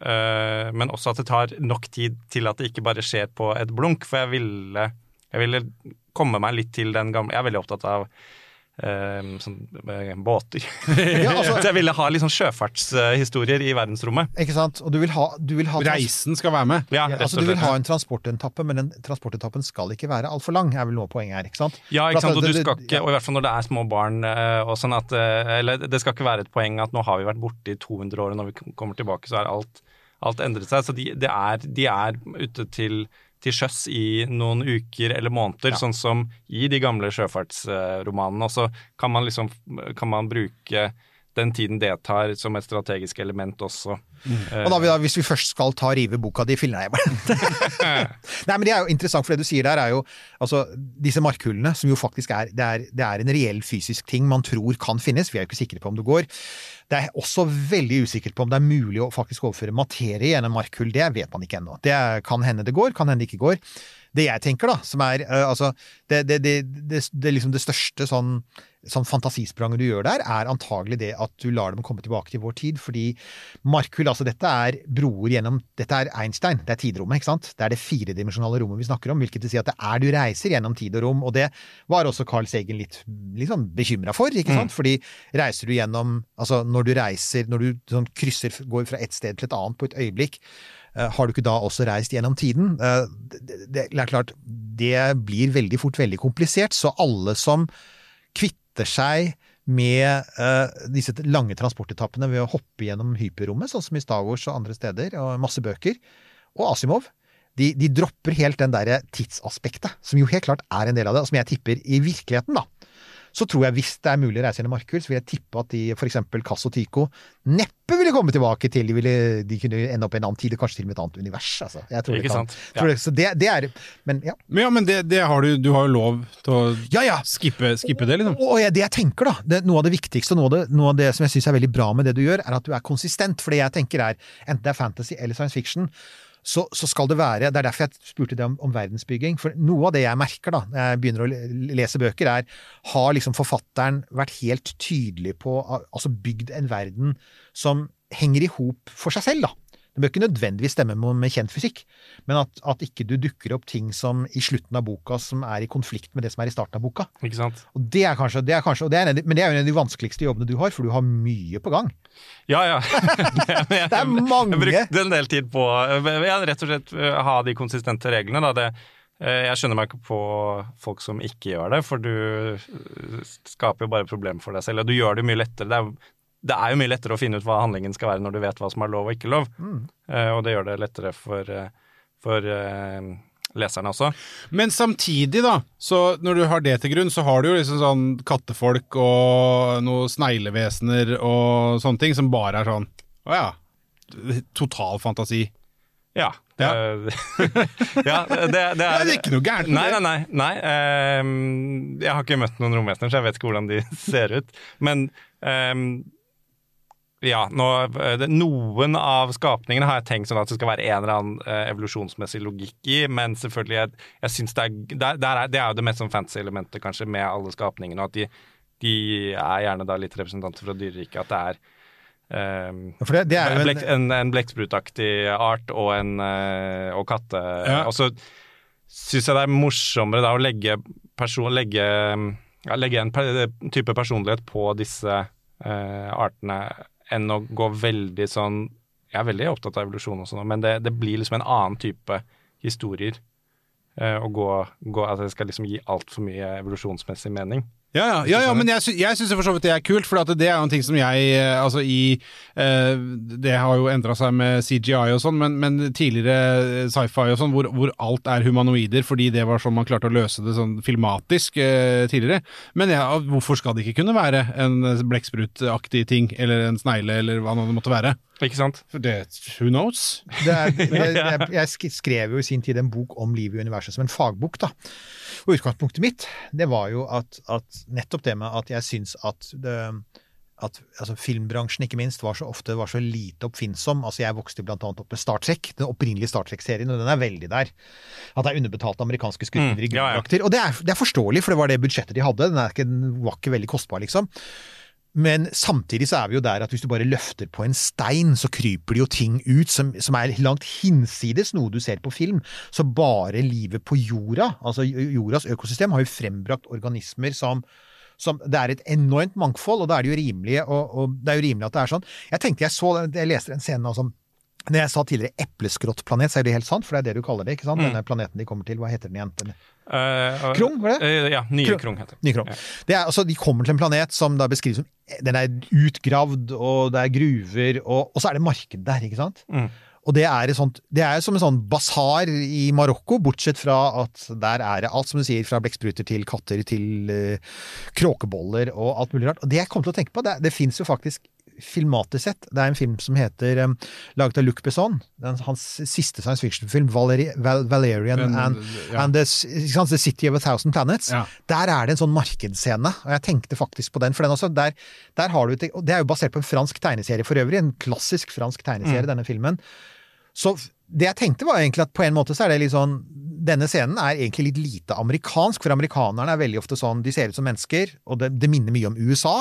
eh, men også at det tar nok tid til at det ikke bare skjer på et blunk. For jeg ville, jeg ville komme meg litt til den gamle Jeg er veldig opptatt av eh, sånn, båter. (laughs) Ja, altså- Så jeg ville ha sånn sjøfartshistorier i verdensrommet. Ikke sant? Og du vil ha, du vil ha Reisen skal være med. Ja, Ja, altså Du vil ha en transportetappe, men den transportetappen skal ikke være altfor lang, er vel noe av poenget her. ikke sant? Ja, ikke sant, at og du skal ikke, og i hvert fall når det er små barn eh, og sånn at eh, Eller det skal ikke være et poeng at nå har vi vært borte i 200 år, og når vi kommer tilbake, så er alt, alt endret seg. Så de, det er, de er ute til, til sjøs i noen uker eller måneder, sånn som i de gamle sjøfartsromanene. Og så kan man liksom kan man bruke den tiden det tar som et strategisk element også. Eh, Og da, vi da, hvis vi først skal ta rive boka di, filler jeg bare. (laughs) Nei, men det er jo interessant, for det du sier der er jo altså disse markhullene, som jo faktisk er det, er det er en reell fysisk ting man tror kan finnes, vi er jo ikke sikre på om det går. Det er også veldig usikkert på om det er mulig å faktisk overføre materie gjennom markhull. Det vet man ikke ennå. Det kan hende det går, kan hende det ikke går. Det jeg tenker, da, som er eh, altså det, det, det, det, det, liksom det største sånn, sånn fantasispranget du gjør der, er antagelig det at du lar dem komme tilbake til vår tid. Fordi Markhull, altså dette er broer gjennom Dette er Einstein, det er tidrommet, ikke sant? Det er det firedimensjonale rommet vi snakker om, hvilket vil si at det er du reiser gjennom tid og rom. Og det var også Carl Segen litt, litt sånn bekymra for, ikke sant? Fordi reiser du gjennom Altså når du reiser, når du sånn krysser, går fra et sted til et annet på et øyeblikk, Eh, Har du ikke da også reist gjennom tiden? Eh, det er klart, det blir veldig fort veldig komplisert, så alle som kvitter seg med uh, disse lange transportetappene ved å hoppe gjennom hyperrommet, sånn som i Star og andre steder, og masse bøker, og Asimov, de, de dropper helt den derre tidsaspektet, som jo helt klart er en del av det, og som jeg tipper i virkeligheten, da. Så tror jeg hvis det er mulig å reise gjennom markhull, så vil jeg tippe at de for eksempel Cass og Tycho neppe ville komme tilbake til De, ville, de kunne ende opp i en annen tid, og kanskje til og med et annet univers. Altså. Jeg tror Ikke det kan, sant? Tror det, så det, det er Men ja. Men ja, men det, det har du Du har jo lov til å Ja, ja. skippe, skippe det, liksom. Og jeg, det jeg tenker, da, det, noe av det viktigste, og noe av det, noe av det som jeg syns er veldig bra med det du gjør, er at du er konsistent. For det jeg tenker er, enten det er fantasy eller science fiction, så, så skal det være Det er derfor jeg spurte deg om, om verdensbygging. For noe av det jeg merker da, når jeg begynner å lese bøker, er har liksom forfatteren vært helt tydelig på Altså bygd en verden som henger i hop for seg selv, da. Det bør ikke nødvendigvis stemme med, kjent fysikk, men at, at ikke du dukker opp ting som i slutten av boka som er i konflikt med det som er i starten av boka. Ikke sant? Og det er kanskje, det er kanskje det er en, Men det er jo en av de vanskeligste jobbene du har, for du har mye på gang. Ja, ja. (laughs) det er mange. Jeg brukte en del tid på ja, rett og slett eh, ha de konsistente reglene. Da. Det, eh, jeg skjønner meg ikke på folk som ikke gjør det, for du eh, skaper jo bare problemer for deg selv. Og du gjør det mye lettere. Det er, det er jo mye lettere å finne ut hva handlingen skal være når du vet hva som er lov og ikke lov. Eh, Og det gjør det lettere for, eh, for uh, leserne også. Men samtidig, da, så når du har det til grunn, så har du jo liksom sånn kattefolk og noen sneglevesener og sånne ting som bare er sånn Å ja. Total fantasi. Ja. Ja. (laughs) Ja det, det, Det er er ikke noe gærent med det. nei, nei. nei. Um, jeg har ikke møtt noen romvesener, så jeg vet ikke hvordan de (laughs) ser ut. Men ehm, ja, nå, eh, det, noen av skapningene har jeg tenkt sånn at det skal være en eller annen eh, evolusjonsmessig logikk i, men selvfølgelig, jeg, jeg synes det er, det, er- det er det er jo det mest sånn fancy elementet kanskje med alle skapningene, og at de, de er gjerne da litt representanter fra dyreriket, at det er Um, det, det er jo Blek, en, en, en blekksprutaktig art og en eh, og katte. Ja. Og så syns jeg det er morsommere da å legge, person, legge, ja, legge en per, type personlighet på disse uh, artene enn å gå veldig sånn Jeg er veldig opptatt av evolusjon og sånn, men det, det blir liksom en annen type historier. eh, Å gå, gå At det skal liksom gi altfor mye evolusjonsmessig mening. Ja, ja, ja, ja men jeg, sy jeg syns for så vidt det er kult, for at det er jo en ting som jeg eh, Altså i eh, Det har jo endra seg med CGI og sånn, men, men tidligere sci-fi og sånn, hvor, hvor alt er humanoider fordi det var sånn man klarte å løse det sånn filmatisk eh, tidligere. Men ja, hvorfor skal det ikke kunne være en blekksprutaktig ting, eller en snegle, eller hva det måtte være? Ikke sant? For det Who knows? det er, (laughs) det, jeg, jeg skrev jo i sin tid en bok om livet i universet som en fagbok, da. Og utgangspunktet mitt, det var jo at, at nettopp det med at jeg syns at det at altså, filmbransjen ikke minst var så ofte var så lite oppfinnsom. Altså Jeg vokste annet opp med Star Trek, den opprinnelige Star Trek-serien, og den er veldig der. At det er underbetalte amerikanske skuespillere i Mm, ja, ja. Og det er, det er forståelig, for det var det budsjettet de hadde. Den, ikke, den var ikke veldig kostbar, liksom. Men samtidig så er vi jo der at hvis du bare løfter på en stein, så kryper det jo ting ut som, som er langt hinsides noe du ser på film. Så bare livet på jorda, altså jordas økosystem, har jo frembrakt organismer som som, det er et enormt mangfold, og da er det jo rimelig, og, og det er jo rimelig at det er sånn. Jeg tenkte jeg så, jeg leste en scene som når jeg sa tidligere epleskrottplanet, så er det helt sant, for det er det du kaller det, ikke sant? Denne planeten de kommer til, hva heter den igjen? Eh, Krung, var det? Uh, ja, nye Krung. Krung heter det. Krung. Det er, altså, de kommer til en planet som da beskrives som Den er utgravd, og det er gruver, og, og så er det marked der, ikke sant? Mm. Og det er, sånt, det er som en sånn basar i Marokko, bortsett fra at der er det alt som du sier, fra blekkspruter til katter til uh, kråkeboller og alt mulig rart. Og det jeg kom til å tenke på, det, det fins jo faktisk filmatisk sett. Det er en film som heter um, laget av Luc Besson. Den, hans siste science fiction-film, Valeri, Val, Valerian Men, and, ja. and the, the City of a Thousand Planets. Ja. Der er det en sånn markedsscene, og jeg tenkte faktisk på den. For den også, der, der har du, det er jo basert på en fransk tegneserie for øvrig, en klassisk fransk tegneserie, denne filmen. Så det jeg tenkte var egentlig at på en måte så er det litt sånn Denne scenen er egentlig litt lite amerikansk, for amerikanerne er veldig ofte sånn De ser ut som mennesker, og det, det minner mye om USA.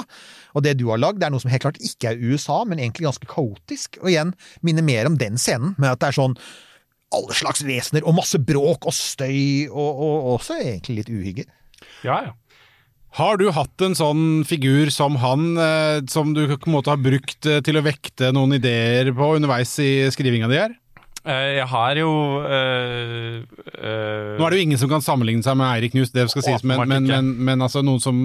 Og det du har lagd, det er noe som helt klart ikke er USA, men egentlig ganske kaotisk. Og igjen minner mer om den scenen, med at det er sånn alle slags vesener, og masse bråk og støy, og, og også egentlig litt uhygge. Ja, ja. Har du hatt en sånn figur som han, eh, som du på en måte har brukt eh, til å vekte noen ideer på underveis i skrivinga di her? Eh, Jeg har jo øh, øh, Nå er det jo ingen som kan sammenligne seg med Eirik Knust, det skal sies, men, men, men, men altså noen som.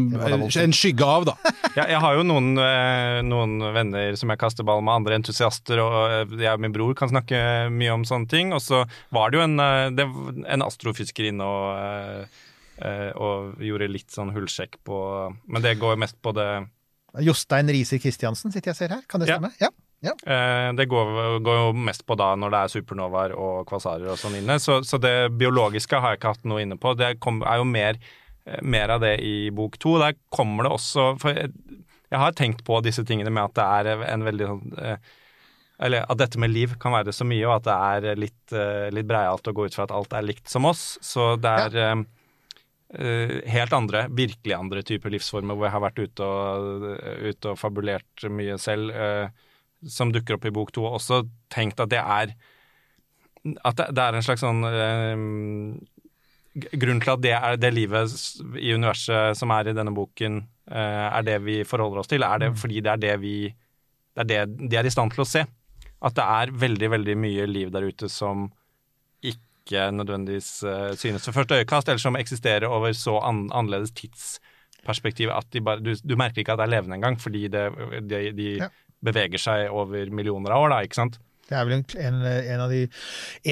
En skygge av, da. (laughs) jeg, jeg har jo noen, øh, noen venner som jeg kaster ball med, andre entusiaster, og jeg og min bror kan snakke mye om sånne ting. Og så var det jo en, det, en astrofysiker inne og, og gjorde litt sånn hullsjekk på Men det går mest på det Jostein Riise Christiansen sitter jeg og ser her, kan det stemme? Ja. stemme? Ja. Eh, Det går, går jo mest på da når det er supernovaer og kvasarer og sånn inne. Så, så det biologiske har jeg ikke hatt noe inne på. Det kom, er jo mer, eh, mer av det i bok to. Der kommer det også For jeg, jeg har tenkt på disse tingene med at det er en veldig sånn eh, Eller at dette med liv kan være så mye, og at det er litt, eh, litt breialt å gå ut fra at alt er likt som oss. Så det er ja. uh, helt andre, virkelig andre typer livsformer hvor jeg har vært ute og, ute og fabulert mye selv. eh, som dukker opp i bok to, også tenkt at det er at det, det er en slags sånn eh, Grunnen til at det er det livet i universet som er i denne boken, eh, er det vi forholder oss til, er det fordi det er det vi Det er det de er i stand til å se. At det er veldig, veldig mye liv der ute som ikke nødvendigvis eh, synes ved første øyekast, eller som eksisterer over så an annerledes tidsperspektiv at bare, du, du merker ikke at det er levende engang, fordi det, de, de Ja. Beveger seg over millioner av år, da, ikke sant? Det er vel en, en, en, av de,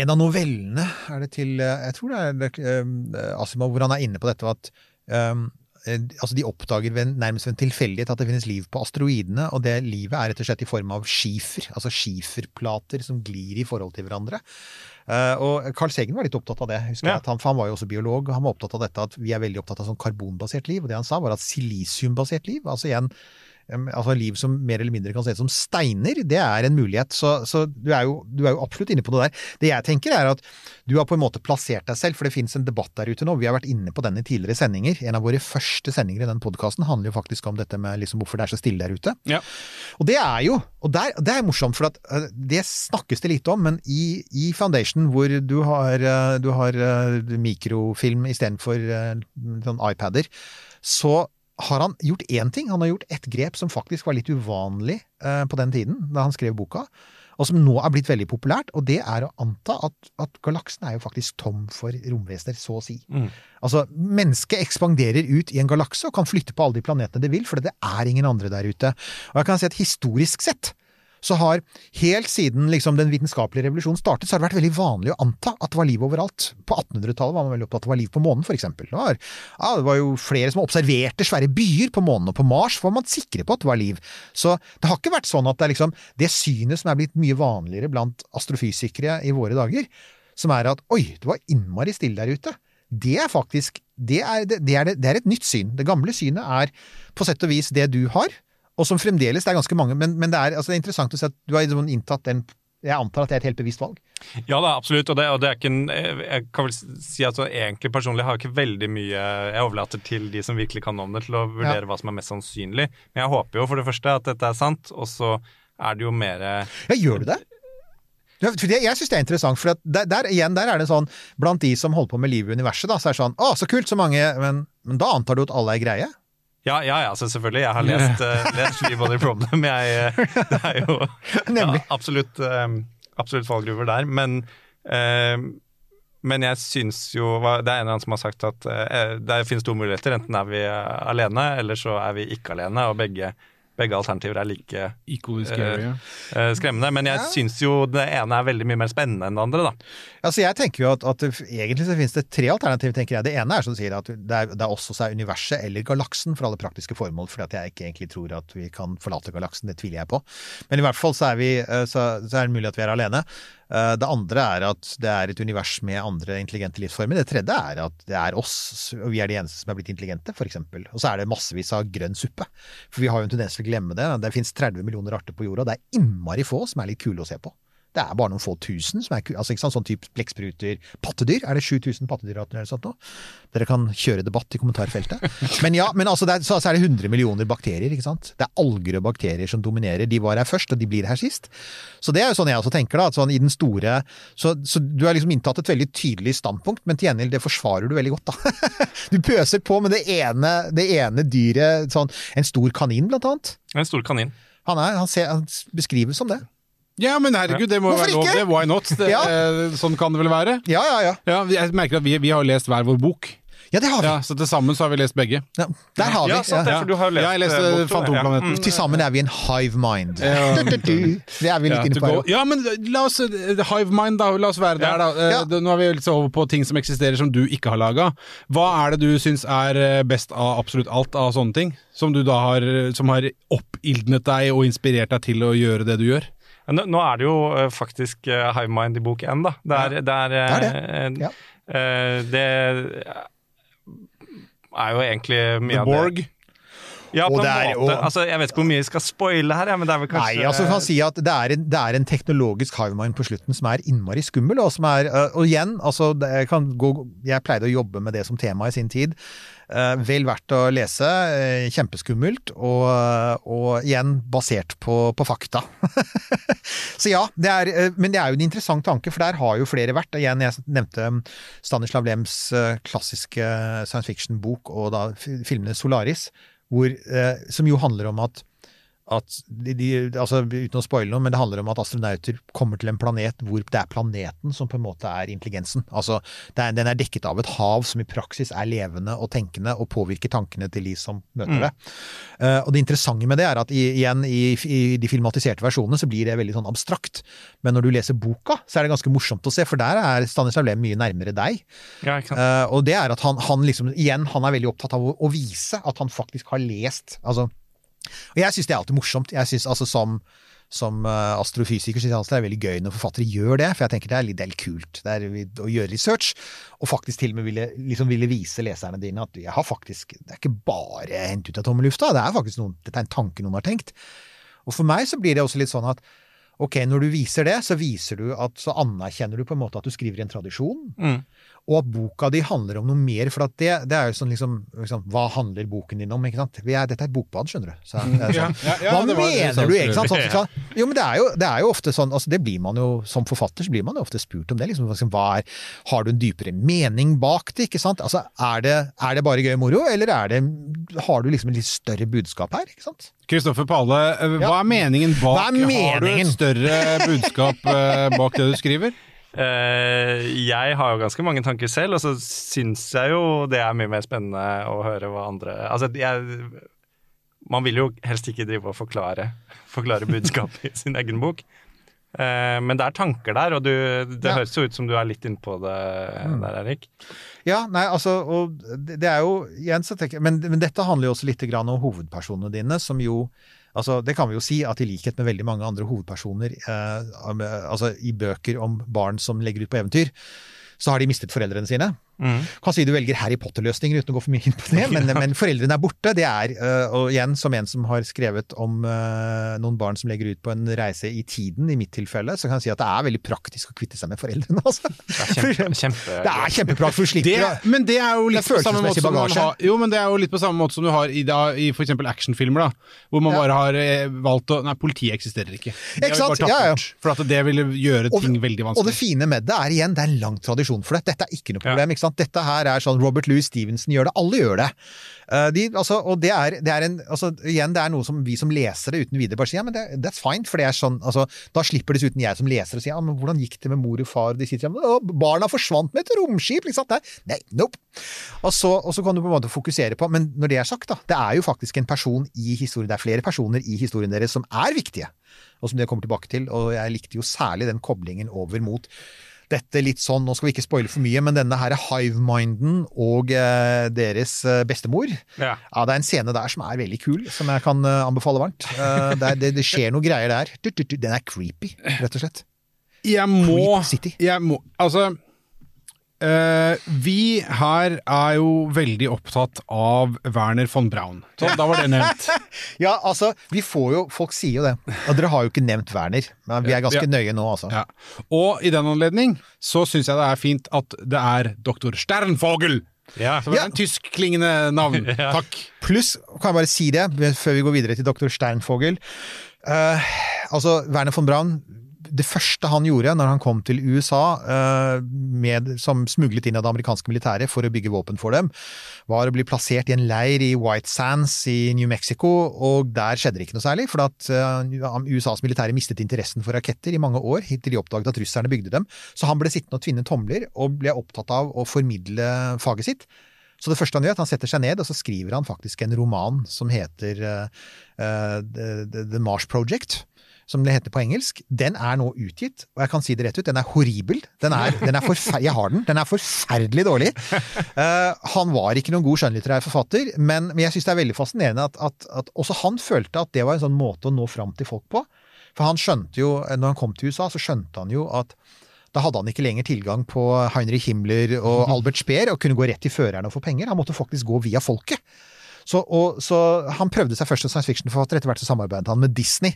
en av novellene er det til eh, Jeg tror det er det, eh, Asimov hvor han er inne på dette at um, eh, altså De oppdager ved, nærmest ved en tilfeldighet at det finnes liv på asteroidene, og det livet er rett og slett i form av skifer, altså skiferplater som glir i forhold til hverandre. Eh, og Carl Segen var litt opptatt av det. husker Ja. jeg, han, for han var jo også biolog, og han var opptatt av dette at vi er veldig opptatt av sånn karbonbasert liv. Og det han sa, var at silisiumbasert liv, altså igjen altså liv som mer eller mindre kan se ut som steiner, det er en mulighet. Så, så du, er jo, du er jo absolutt inne på det der. Det jeg tenker er at du har på en måte plassert deg selv, for det finnes en debatt der ute nå. Vi har vært inne på den i tidligere sendinger. En av våre første sendinger i den podkasten handler jo faktisk om dette med liksom hvorfor det er så stille der ute. Ja. Og det er jo, og der, det er morsomt, for eh, det snakkes det lite om, men i, i Foundation, hvor du har, eh, du har eh, mikrofilm istedenfor sånn iPader, så har han gjort én ting. Han har gjort et grep som faktisk var litt uvanlig eh, på den tiden, da han skrev boka, og som nå er blitt veldig populært, og det er å anta at, at galaksen er jo faktisk tom for romvesener, så å si. Mm. Altså, mennesket ekspanderer ut i en galakse og kan flytte på alle de planetene det vil, for det er ingen andre der ute. Og jeg kan si at historisk sett så har helt siden liksom, den vitenskapelige revolusjonen startet, så har det vært veldig vanlig å anta at det var liv overalt. På 1800-tallet var man veldig opptatt av at det var liv på månen, eksempel. Det ja, det var jo flere som observerte svære byer på månen, og på Mars var man sikre på at det var liv. Så det har ikke vært sånn at det er liksom det synet som er blitt mye vanligere blant astrofysikere i våre dager, som er at oi, det var innmari stille der ute. Det er faktisk det er, det, er, det er et nytt syn. Det gamle synet er på sett og vis det du har, og som fremdeles det er ganske mange, men, men det, er, altså det er interessant å se at du har liksom inntatt den Jeg antar at det er et helt bevisst valg. Ja da, absolutt. Og det, og det er ikke en Jeg kan vel si at så egentlig personlig har jeg ikke veldig mye Jeg overlater til de som virkelig kan om det, til å vurdere Ja. hva som er mest sannsynlig. Men jeg håper jo for det første at dette er sant, og så er det jo mer Ja, gjør du det, jeg syns det er interessant, for der, der, igjen, der er det sånn Blant de som holder på med livet i universet, da, så er det sånn Å, så kult, så mange Men, men da antar du at alle er greie? Ja, ja, ja, så selvfølgelig. Jeg har lest, uh, (laughs) lest Body Problem. Jeg, uh, (laughs) det er jo Ja, absolutt, uh, absolutt fallgruver der. Men, uh, men jeg syns jo Det er en eller annen som har sagt at det finnes to muligheter. Enten er vi alene, eller så er vi ikke alene. Og begge, begge alternativer er like uh, uh, eh, skremmende. Men jeg Ja. syns jo det ene er veldig mye mer spennende enn det andre, da. Altså, jeg tenker jo at, at egentlig så finnes det tre alternativer, tenker jeg. Det ene er som sier at det er, det er som er universet eller galaksen for alle praktiske formål, fordi at jeg ikke egentlig tror at vi kan forlate galaksen. Det tviler jeg på. Men i hvert fall så er, vi, eh, så, så er det mulig at vi er alene. Eh, Det andre er at det er et univers med andre intelligente livsformer. Det tredje er at det er oss, og vi er de eneste som er blitt intelligente, eksempel. Og så er det massevis av grønn suppe. For vi har jo en tendens til å glemme det. Det finnes 30 millioner arter på jorda, det er innmari få som er litt kule å se på. Det er bare noen få tusen som er altså ikke sant, sånn type blekkspruter. Pattedyr, er det 7000 pattedyr nå? Dere kan kjøre debatt i kommentarfeltet. Men ja, men altså er, så, så er det 100 millioner bakterier, ikke sant. Det er alger og bakterier som dominerer. De var her først, og de blir her sist. Så det er jo sånn jeg også tenker, da. Sånn i den store Så, så du har liksom inntatt et veldig tydelig standpunkt, men til gjengjeld det forsvarer du veldig godt, da. (laughs) Du pøser på med det ene, det ene dyret, sånn en stor kanin blant annet. En stor kanin. Han, er, han, ser, han beskrives som det. Ja, men herregud, det må Hvorfor være lov. ikke? Det, why not? Det, Ja. eh, Sånn kan det vel være? Ja, ja, ja. Ja, jeg merker at vi, vi har lest hver vår bok. Ja, det har vi. Ja, så til sammen så har vi lest begge. Ja, der har vi. Ja, sant det, for du har jo lest Ja, jeg leste eh, Fantomplaneten. ja. Til sammen er vi en hive mind. Ja. (laughs) Det er vi litt Ja, inne på. ja, men la oss eh, Hive mind, da. La oss være der, da. Eh, Ja. Nå er vi litt så over på ting som eksisterer som du ikke har laga. Hva er det du syns er eh, best av absolutt alt av sånne ting? Som du da har eh, Som har oppildnet deg og inspirert deg til å gjøre det du gjør? Nå, er det jo eh, faktisk uh, Hive Mind i bok én, da. Det er, det er, eh, Det er Ja. eh, det er jo egentlig mye av det Borg. Ja, på Og en det er- måte. og- Altså, jeg vet ikke hvor mye jeg skal spoile her, ja, men det er vel kanskje Nei, altså kan si at det er, en, det er en teknologisk hivemind på slutten som er innmari skummel. Og, som er, og igjen, altså, det jeg kan gå, jeg pleide å jobbe med det som tema i sin tid. Eh, vel verdt å lese. eh, kjempeskummelt. Og, og igjen basert på, på fakta. (laughs) Så ja, det er, eh, men det er jo en interessant tanke, for der har jo flere vært. Igjen, jeg nevnte Stanislav Lems klassiske science fiction-bok og da filmene Solaris, hvor, som jo handler om at at de, de, altså Uten å spoile noe, men det handler om at astronauter kommer til en planet hvor det er planeten som på en måte er intelligensen. Altså, det er, Den er dekket av et hav som i praksis er levende og tenkende og påvirker tankene til de som møter Mm. det. Eh, og det interessante med det er at i, igjen i, i de filmatiserte versjonene så blir det veldig sånn abstrakt. Men når du leser boka, så er det ganske morsomt å se, for der er Stanislav Lem mye nærmere deg. Ja? Eh, og det er at han, han liksom, igjen, han er veldig opptatt av å, å vise at han faktisk har lest. Altså, og jeg syns det er alltid morsomt. Jeg synes altså Som, som eh, astrofysiker synes jeg det er veldig gøy når forfattere gjør det, for jeg tenker det er litt, det kult. Det er å gjøre research, og faktisk til og med ville, liksom ville vise leserne dine at jeg har faktisk Det er ikke bare hentet ut av tomme lufta, det er faktisk noen, dette er en tanke noen har tenkt. Og for meg så blir det også litt sånn at ok, når du viser det, så viser du at så anerkjenner du på en måte at du skriver i en tradisjon, Mm. Og at boka di handler om noe mer. For det, det er jo sånn liksom, liksom Hva handler boken din om? ikke sant? Vi er, dette er et bokbad, skjønner du. Så, er sånn, Ja, ja, hva det mener du, ikke sant? Sånn, sånn, jo, men det er jo, det er jo ofte sånn, altså det blir man jo, Som forfatter så blir man jo ofte spurt om det. liksom, liksom, hva er, Har du en dypere mening bak det? ikke sant? Altså, Er det, er det bare gøy og moro, eller er det, har du liksom et litt større budskap her? ikke sant? Kristoffer Pale, eh, hva er meningen bak Hva er Har du et større budskap eh, bak det du skriver? Eh, jeg har jo ganske mange tanker selv, og så syns jeg jo det er mye mer spennende å høre hva andre Altså, jeg Man vil jo helst ikke drive og forklare, forklare budskapet i sin egen bok. Eh, men det er tanker der, og du, det Ja. høres jo ut som du er litt innpå det der, Erik. Ja, nei, altså, og det det er jo igjen så tenker jeg, men, men dette handler jo også litt grann om hovedpersonene dine, som jo Altså, det kan vi jo si at i likhet med veldig mange andre hovedpersoner eh, eh, altså, i bøker om barn som legger ut på eventyr, så har de mistet foreldrene sine. Mm. Kan si du velger Harry Potter-løsninger uten å gå for mye inn på det, (laughs) men, men foreldrene er borte. Det er, øh, og igjen som en som har skrevet om øh, noen barn som legger ut på en reise i tiden, i mitt tilfelle, så kan jeg si at det er veldig praktisk å kvitte seg med foreldrene. (laughs) Altså. Det er kjempe, kjempe Det er kjempepraktisk, for du slipper det. men det er jo litt på samme måte som bagasje. har, jo, men det er jo litt på samme måte som du har i, da, i for eksempel actionfilmer, da. Hvor man Ja. bare har eh, valgt å Nei, politiet eksisterer ikke. Det vi sant? Ja, ja. For at det ville gjøre Og- ting veldig Og det fine med det er igjen, det er en lang tradisjon for det. Dette er ikke noe problem. ikke sant? Dette her er sånn Robert Louis Stevenson gjør det, alle gjør det. Eh, de, altså, og det er, det er en, altså, igjen, det er noe som vi som lesere uten videre bare sier ja, men det, that's fine, for det er sånn, altså, da slipper dessuten jeg som leser å si ja, men hvordan gikk det med mor og far? De sitter ja, barna forsvant med et romskip, sant? Nei, nope. Og så, og så kan du på en måte fokusere på, men når det er sagt da, det er jo faktisk en person i historien, det er flere personer i historien deres som er viktige, og som dere kommer tilbake til, og jeg likte jo særlig den koblingen over mot dette litt sånn, nå skal vi ikke spoile for mye, men denne her hiveminden og eh, deres eh, bestemor. Ja. Ja, det er en scene der som er veldig kul, som jeg kan eh, anbefale varmt. Eh, det, det, det skjer noe greier der. Du, du, du, Den er creepy, rett og slett. Jeg må, jeg må Altså eh, Vi her er jo veldig opptatt av Werner von Braun. Så da var det nevnt. (laughs) Ja, altså, vi får jo Folk sier jo det. Og dere har jo ikke nevnt Werner, men vi er ganske Ja. nøye nå, altså. Ja. Og i den anledning så syns jeg det er fint at det er doktor Sternvogel. Ja. Som er Ja. en tyskklingende navn. (laughs) Ja. Takk. Pluss, kan jeg bare si det, før vi går videre til dr. Sternfogel. Uh, altså, Werner von Braun det første han gjorde når han kom til USA, eh, med, som smuglet inn av det amerikanske militæret for å bygge våpen for dem, var å bli plassert i en leir i White Sands i New Mexico, og der skjedde det ikke noe særlig, for at eh, USAs militære mistet interessen for raketter i mange år, hittil de oppdaget at russerne bygde dem. Så han ble sittende og tvinne tomler, og ble opptatt av å formidle faget sitt. Så det første han gjør, er at han setter seg ned, og så skriver han faktisk en roman som heter uh, uh, The, Mars Project som det heter på engelsk, den er nå utgitt, og jeg kan si det rett ut, den er horribel. Den er, den er jeg har den. Den er forferdelig dårlig. Uh, han var ikke noen god skjønnlitterær forfatter, men, men jeg syns det er veldig fascinerende at, at, at, også han følte at det var en sånn måte å nå fram til folk på. For han skjønte jo, når han kom til USA, så skjønte han jo at da hadde han ikke lenger tilgang på Heinrich Himmler og. (laughs) Albert Speer og kunne gå rett til føreren og få penger. Han måtte faktisk gå via folket. Så, og, så, han prøvde seg først som science fiction-forfatter, etter hvert så samarbeidet han med Disney.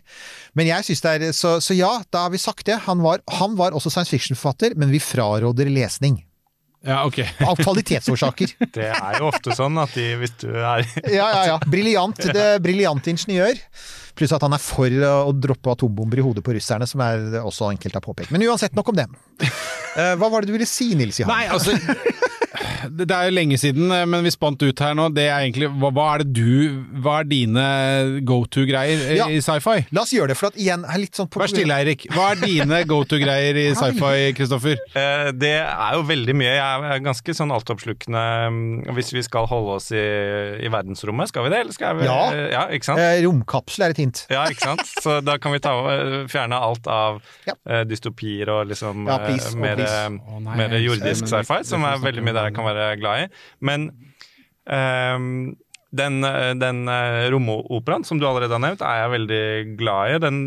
Men jeg synes det er, så, så ja, da har vi sagt det. Han var, han var også science fiction-forfatter, men vi fraråder lesning. Ja, ok. Av kvalitetsårsaker. (laughs) Det er jo ofte sånn at de, hvis du er (laughs) Ja, ja, ja. Briljant. det- Briljant ingeniør. Pluss at han er for å droppe atombomber i hodet på russerne, som er også enkelt har påpekt. Men uansett, nok om det. Eh, Hva var det du ville si, Nils Johan? Nei, altså Det er jo lenge siden, eh, men vi spant ut her nå. Det er egentlig Hva, hva er det du Hva er dine go to-greier eh, Ja. i sci-fi? La oss gjøre det, for at igjen er litt sånn Vær stille, Eirik. Hva er dine (laughs) go to-greier i sci-fi, Kristoffer? Eh, Det er jo veldig mye. Jeg er ganske sånn altoppslukende mm, Hvis vi skal holde oss i, i verdensrommet, skal vi det? Eller skal vi Ja. ja ikke sant? Romkapsel er et hint. Ja, ikke sant? (laughs) Så da kan vi ta, fjerne alt av Ja. dystopier og liksom Ja, please, mer, oh, please. Mer jordisk sci-fi, som er veldig mye der jeg kan være glad i. Men um, den, eh, den eh, romoperaen som du allerede har nevnt, er jeg veldig glad i. Den,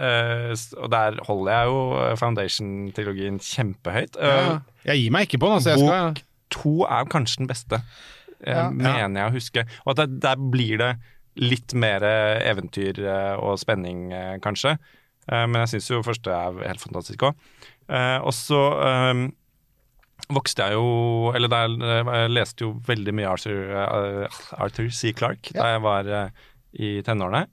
uh, og der holder jeg jo Foundation-trilogien kjempehøyt. Ja. Eh, Jeg gir meg ikke på den, altså. Skal Bok to er kanskje den beste, eh, Ja. mener jeg å huske. Og at det, der blir det litt mer eventyr eh, og spenning, eh, kanskje. Eh, Men jeg syns jo første er helt fantastisk òg. Og så eh, vokste jeg jo Eller der, jeg, jeg leste jo veldig mye Arthur, eh, Arthur C. Clarke da jeg var eh, i tenårene.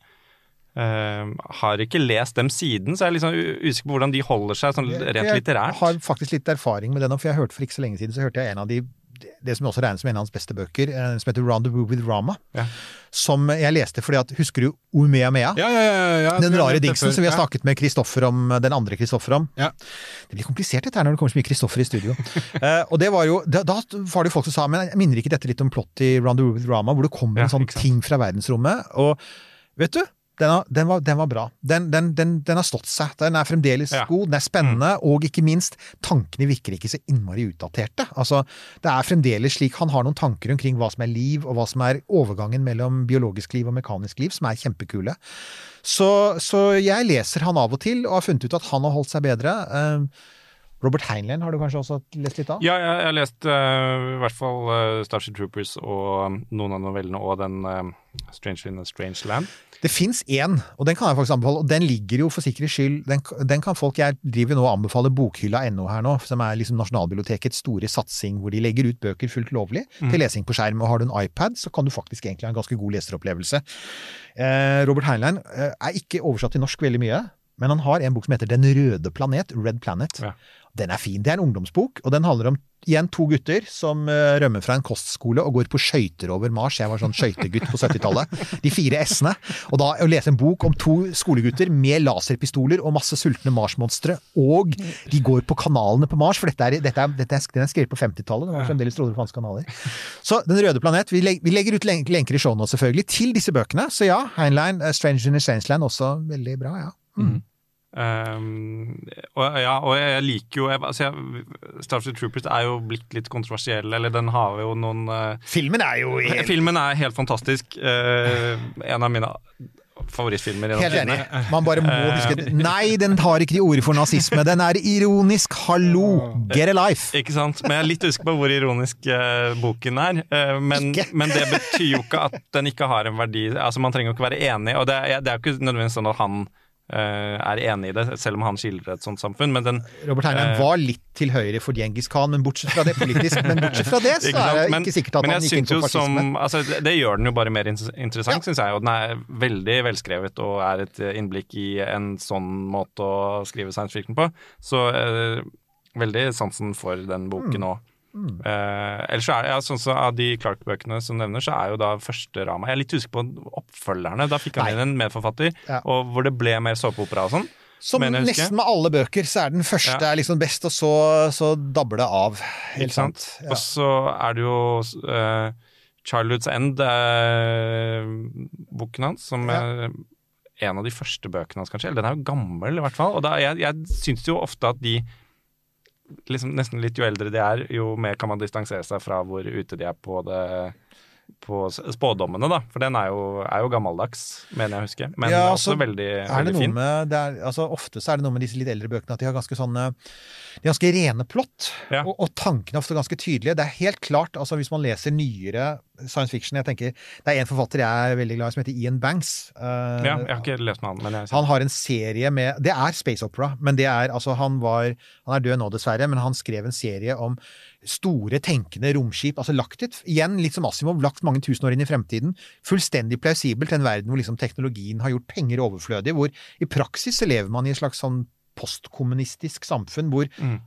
Uh, har ikke lest dem siden, så jeg er liksom usikker på hvordan de holder seg sånn rent litterært. Jeg har faktisk litt erfaring med det nå, for jeg hørte for ikke så lenge siden så hørte jeg en av de det som også regnes som en av hans beste bøker, eh, som heter Rendezvous with Rama. Ja. Som jeg leste fordi at Husker du Umea Mea? Ja, ja, ja, ja. Den rare dingsen som vi har snakket med Kristoffer om, den andre Kristoffer om. Ja. Det blir komplisert dette her når det kommer så mye Kristoffer i studio. uh, (laughs) og det var jo, da, da var det jo folk som sa men jeg minner ikke dette litt om plott i Rendezvous with Rama, hvor det kommer en sånn ting fra verdensrommet? Og vet du, den, den, var, den var bra. Den, den, den, den har stått seg. Den er fremdeles Ja. god, den er spennende, og ikke minst, tankene virker ikke så innmari utdaterte. Altså, det er fremdeles slik han har noen tanker omkring hva som er liv, og hva som er overgangen mellom biologisk liv og mekanisk liv, som er kjempekule. Så, så jeg leser han av og til, og har funnet ut at han har holdt seg bedre. Eh, Robert Heinlein har du kanskje også lest litt av? Ja, jeg, jeg har lest uh, i hvert fall uh, Starship Troopers og um, noen av novellene og den uh, Strange in a Strange Land. Det fins én, og den kan jeg faktisk anbefale. Og den ligger jo for sikkerhets skyld den, den kan folk Jeg driver nå og anbefaler bokhylla.no her nå, som er liksom Nasjonalbibliotekets store satsing, hvor de legger ut bøker fullt lovlig til lesing på skjerm. Og har du en iPad, så kan du faktisk egentlig ha en ganske god leseropplevelse. Robert Heinlein er ikke oversatt til norsk veldig mye, men han har en bok som heter Den røde planet, Red Planet. Ja. Den er fin. Det er en ungdomsbok, og den handler om igjen to gutter som eh, rømmer fra en kostskole og går på skøyter over Mars. Jeg var sånn skøytegutt på 70-tallet. De fire S-ene. Og da å lese en bok om to skolegutter med laserpistoler og masse sultne Mars-monstre, og de går på kanalene på Mars, for dette er, dette er, dette er, den er skrevet på 50-tallet. Det var fremdeles fantes kanaler. Så Den røde planet. Vi, leg, vi legger ut lenker i showet nå, selvfølgelig, til disse bøkene. Så ja, Heinlein, uh, Stranger in a Strangeland, også veldig bra, ja. Mm. Um, og, ja, og jeg liker jo jeg, altså jeg, Starship Troopers er jo blitt litt kontroversiell, eller den har jo noen uh, Filmen er jo helt Filmen er helt fantastisk. Uh, en av mine favorittfilmer Helt enig. Man bare må huske Nei, den tar ikke de ordet for nazisme. Den er ironisk. Hallo! Get a life! Ikke sant? Men jeg er litt usikker på hvor ironisk uh, boken er. Uh, men, men det betyr jo ikke at den ikke har en verdi. Altså Man trenger jo ikke være enig, og det det er jo ikke nødvendigvis sånn at han eh, er enig i det, selv om han skildrer et sånt samfunn. Men den Robert Heinlein Eh. var litt til høyre for Djengis Khan, men bortsett fra det politisk, men bortsett fra det, (laughs) så er det Men- ikke sikkert at men han gikk inn på fascisme. Som, altså, det, det gjør den jo bare mer interessant, Ja. synes jeg. Og den er veldig velskrevet og er et eh, innblikk i en sånn måte å skrive science fiction på. Så eh, veldig sansen for den boken Mm. Òg. Eh, ellers så er det, ja, sånn så Av de Clark-bøkene som nevner, så er jo da første Rama Jeg er litt usikker på oppfølgerne. Da fikk han inn en medforfatter, Ja. og hvor det ble mer såpeopera og sånn. Som nesten med alle bøker, så er den første Ja. er liksom best, og så, så dabber det av. Helt Ikke sant? sant? Og så er det jo uh, Childhood's End, uh, boken hans, som er en av de første bøkene hans, kanskje. Eller den er jo gammel, i hvert fall. Og da, jeg, jeg syns jo ofte at de liksom Nesten litt jo eldre de er, jo mer kan man distansere seg fra hvor ute de er på det på spådommene, da. For den er jo, er jo gammeldags, mener jeg å huske. Men Ja, også veldig, er det veldig fin. med, er, altså Ofte så er det noe med disse litt eldre bøkene at de har ganske sånne de har ganske rene plott, Ja. og, og tankene er ofte ganske tydelige. Det er helt klart, altså hvis man leser nyere science fiction jeg tenker, Det er en forfatter jeg er veldig glad i som heter Ian Banks. Uh, Ja, jeg har ikke lest med han, men jeg Han har en serie med Det er space opera, men det er altså Han var Han er død nå, dessverre, men han skrev en serie om store, tenkende romskip. Altså lagt et Igjen, litt som Asimov, lagt mange tusen år inn i fremtiden. Fullstendig plausibelt til en verden hvor liksom teknologien har gjort penger overflødig, hvor i praksis så lever man i et slags sånn postkommunistisk samfunn hvor Mm.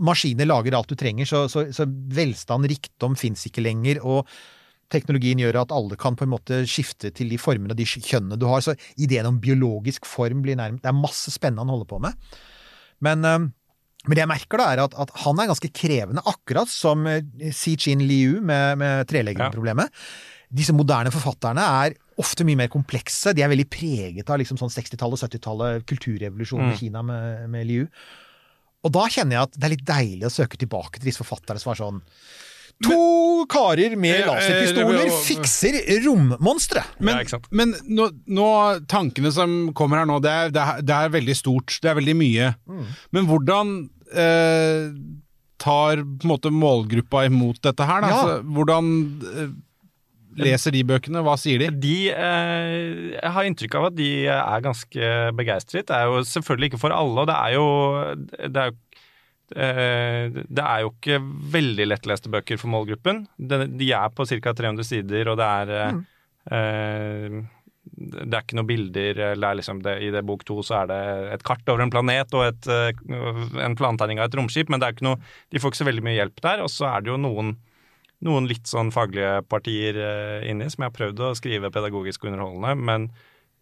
maskiner lager alt du trenger, så, så, så velstand, rikdom fins ikke lenger. og Teknologien gjør at alle kan på en måte skifte til de formene og de kjønnene du har. Så ideen om biologisk form blir nærmest Det er masse spennende han holder på med. Men, eh, men det jeg merker, da, er at, at han er ganske krevende, akkurat som Xi Si-Chin Liu med, med treleggerproblemet. Disse moderne forfatterne er ofte mye mer komplekse. De er veldig preget av liksom sånn 60-tallet og 70-tallet, kulturrevolusjonen i Mm. Kina med, med Liu. Og da kjenner jeg at det er litt deilig å søke tilbake til disse forfatterne som var sånn To karer med Eh, laserpistoler eh, fikser rommonstre! Men, Ja, men nå, nå, tankene som kommer her nå, det er, det, er, det er veldig stort. Det er veldig mye. Mm. Men hvordan eh, tar på en måte målgruppa imot dette her? Da? Ja. Altså, hvordan eh, leser de bøkene? Hva sier de? De, eh, jeg har inntrykk av at de er ganske begeistret. Det er jo selvfølgelig ikke for alle, og det er jo, det er jo det er jo ikke veldig lettleste bøker for målgruppen. De, er på ca. 300 sider, og det er mm. eh, Det er ikke noen bilder eller er liksom det, I det bok to så er det et kart over en planet og et, eh, en plantegning av et romskip, men det er ikke noe, de får ikke så veldig mye hjelp der. Og så er det jo noen noen litt sånn faglige partier eh, inni, som jeg har prøvd å skrive pedagogisk og underholdende. Men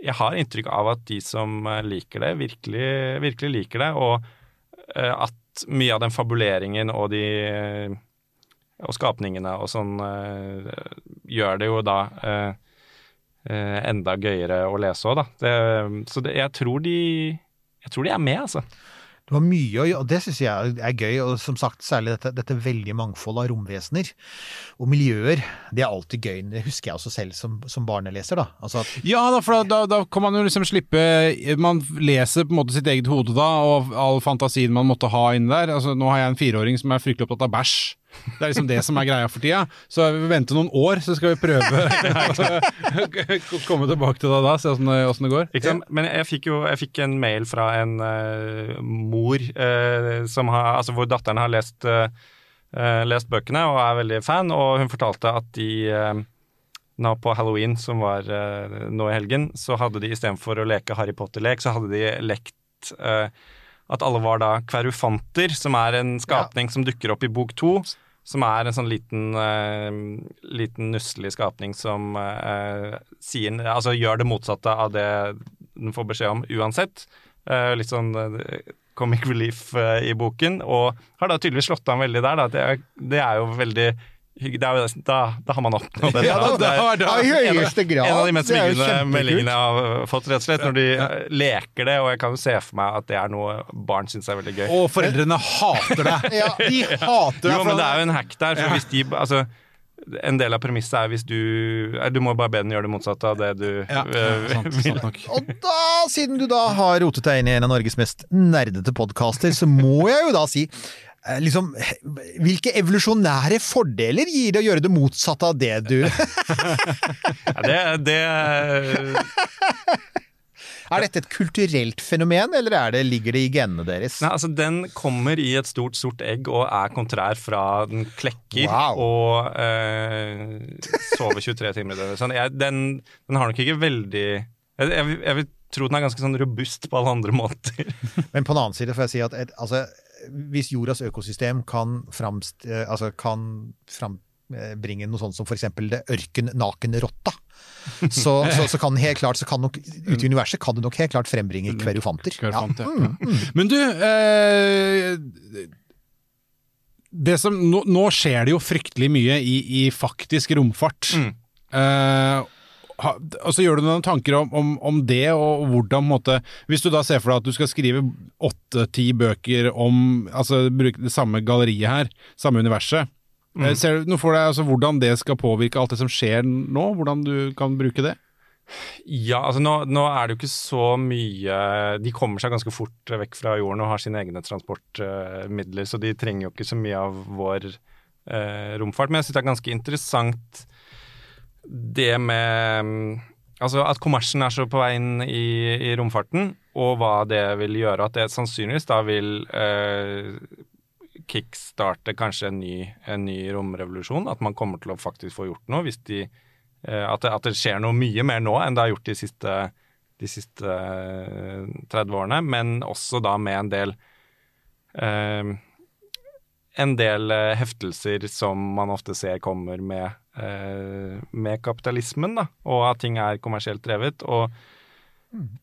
jeg har inntrykk av at de som eh, liker det, virkelig, virkelig liker det. Og eh, mye av den fabuleringen og de eh, og skapningene og sånn eh, gjør det jo da eh, enda gøyere å lese òg, da. Det, så det, jeg tror de jeg tror de er med, altså. Du har mye å gjøre, og det syns jeg er gøy. Og som sagt, særlig dette, dette veldige mangfoldet av romvesener og miljøer. Det er alltid gøy. Det husker jeg også selv som, som barneleser, da. Altså at Ja, da, for da, da kan man jo liksom slippe Man leser på en måte sitt eget hode da, og all fantasien man måtte ha inni der. Altså, nå har jeg en fireåring som er fryktelig opptatt av bæsj. Det er liksom det som er greia for tida. Så vi venter noen år, så skal vi prøve å (laughs) komme tilbake til det da, se åssen det, det går. Ikke sant? Men jeg fikk jo jeg fikk en mail fra en uh, mor uh, som har, altså hvor datteren har lest, eh, eh, lest bøkene og er veldig fan, og hun fortalte at de nå på halloween, som var nå i helgen, så hadde de istedenfor å leke Harry Potter-lek, så hadde de lekt eh, at alle var da kverufanter, som er en skapning som dukker opp i bok to. Som er en sånn liten, uh, liten nusselig skapning som uh, sier, altså gjør det motsatte av det den får beskjed om uansett. Uh, litt sånn comic relief i boken, og har da tydeligvis slått an veldig der. Det, er, det er jo veldig da, da har man oppnådd det. (laughs) Ja, da- Det er- da- en av- En av de mest smigrende meldingene jeg har fått, rett og slett. Når de eh, leker det, og jeg kan jo se for meg at det er noe barn syns er veldig gøy. Og foreldrene hater det! (laughs) ja, De hater det! Jo, men det er jo en hack der. For hvis de, altså, en del av premisset er hvis du eh, Du må bare be den gjøre det motsatte av det du Ja, øh, sant, (laughs) vil. sant nok. Og da, siden du da har rotet deg inn i en av Norges mest nerdete podkaster, så må jeg jo da si Liksom, hvilke evolusjonære fordeler gir det å gjøre det motsatte av det du (laughs) Ja, det, det Er dette et kulturelt fenomen, eller er det, ligger det i genene deres? Nei, altså Den kommer i et stort, sort egg og er kontrær fra den klekker Wow. og øh, sover 23 timer i døgnet. Sånn, den, den har nok ikke veldig jeg, jeg, jeg vil tro den er ganske sånn robust på alle andre måter. Men på den annen side får jeg si at et, altså, hvis jordas økosystem kan, framst, eh, altså, kan frambringe noe sånt som f.eks. det ørkennakenrotta, (laughs) så, så, så kan helt klart så kan nok, ute i universet kan det nok helt klart frembringe kverufanter. Ja. Mm, Ja. Men du eh, det som, nå, nå skjer det jo fryktelig mye i, i faktisk romfart. Mm. Eh, ha, altså Gjør du noen tanker om, om, om det, og hvordan måte, Hvis du da ser for deg at du skal skrive åtte-ti bøker om altså bruke det samme galleriet her, samme universet. Mm. Ser du noe for deg altså, hvordan det skal påvirke alt det som skjer nå? Hvordan du kan bruke det? Ja, altså nå, nå er det jo ikke så mye De kommer seg ganske fort vekk fra jorden og har sine egne transportmidler, så de trenger jo ikke så mye av vår eh, romfart. Men jeg syns det er ganske interessant det med Altså at kommersen er så på vei inn i, i romfarten, og hva det vil gjøre. At det sannsynligvis da vil eh, kickstarte kanskje en ny, en ny romrevolusjon. At man kommer til å faktisk få gjort noe de eh, at, det, at det skjer noe mye mer nå enn det har gjort de siste, de siste eh, 30 årene. Men også da med en del eh, en del eh, heftelser som man ofte ser kommer med, eh, med kapitalismen, da, og at ting er kommersielt drevet. Og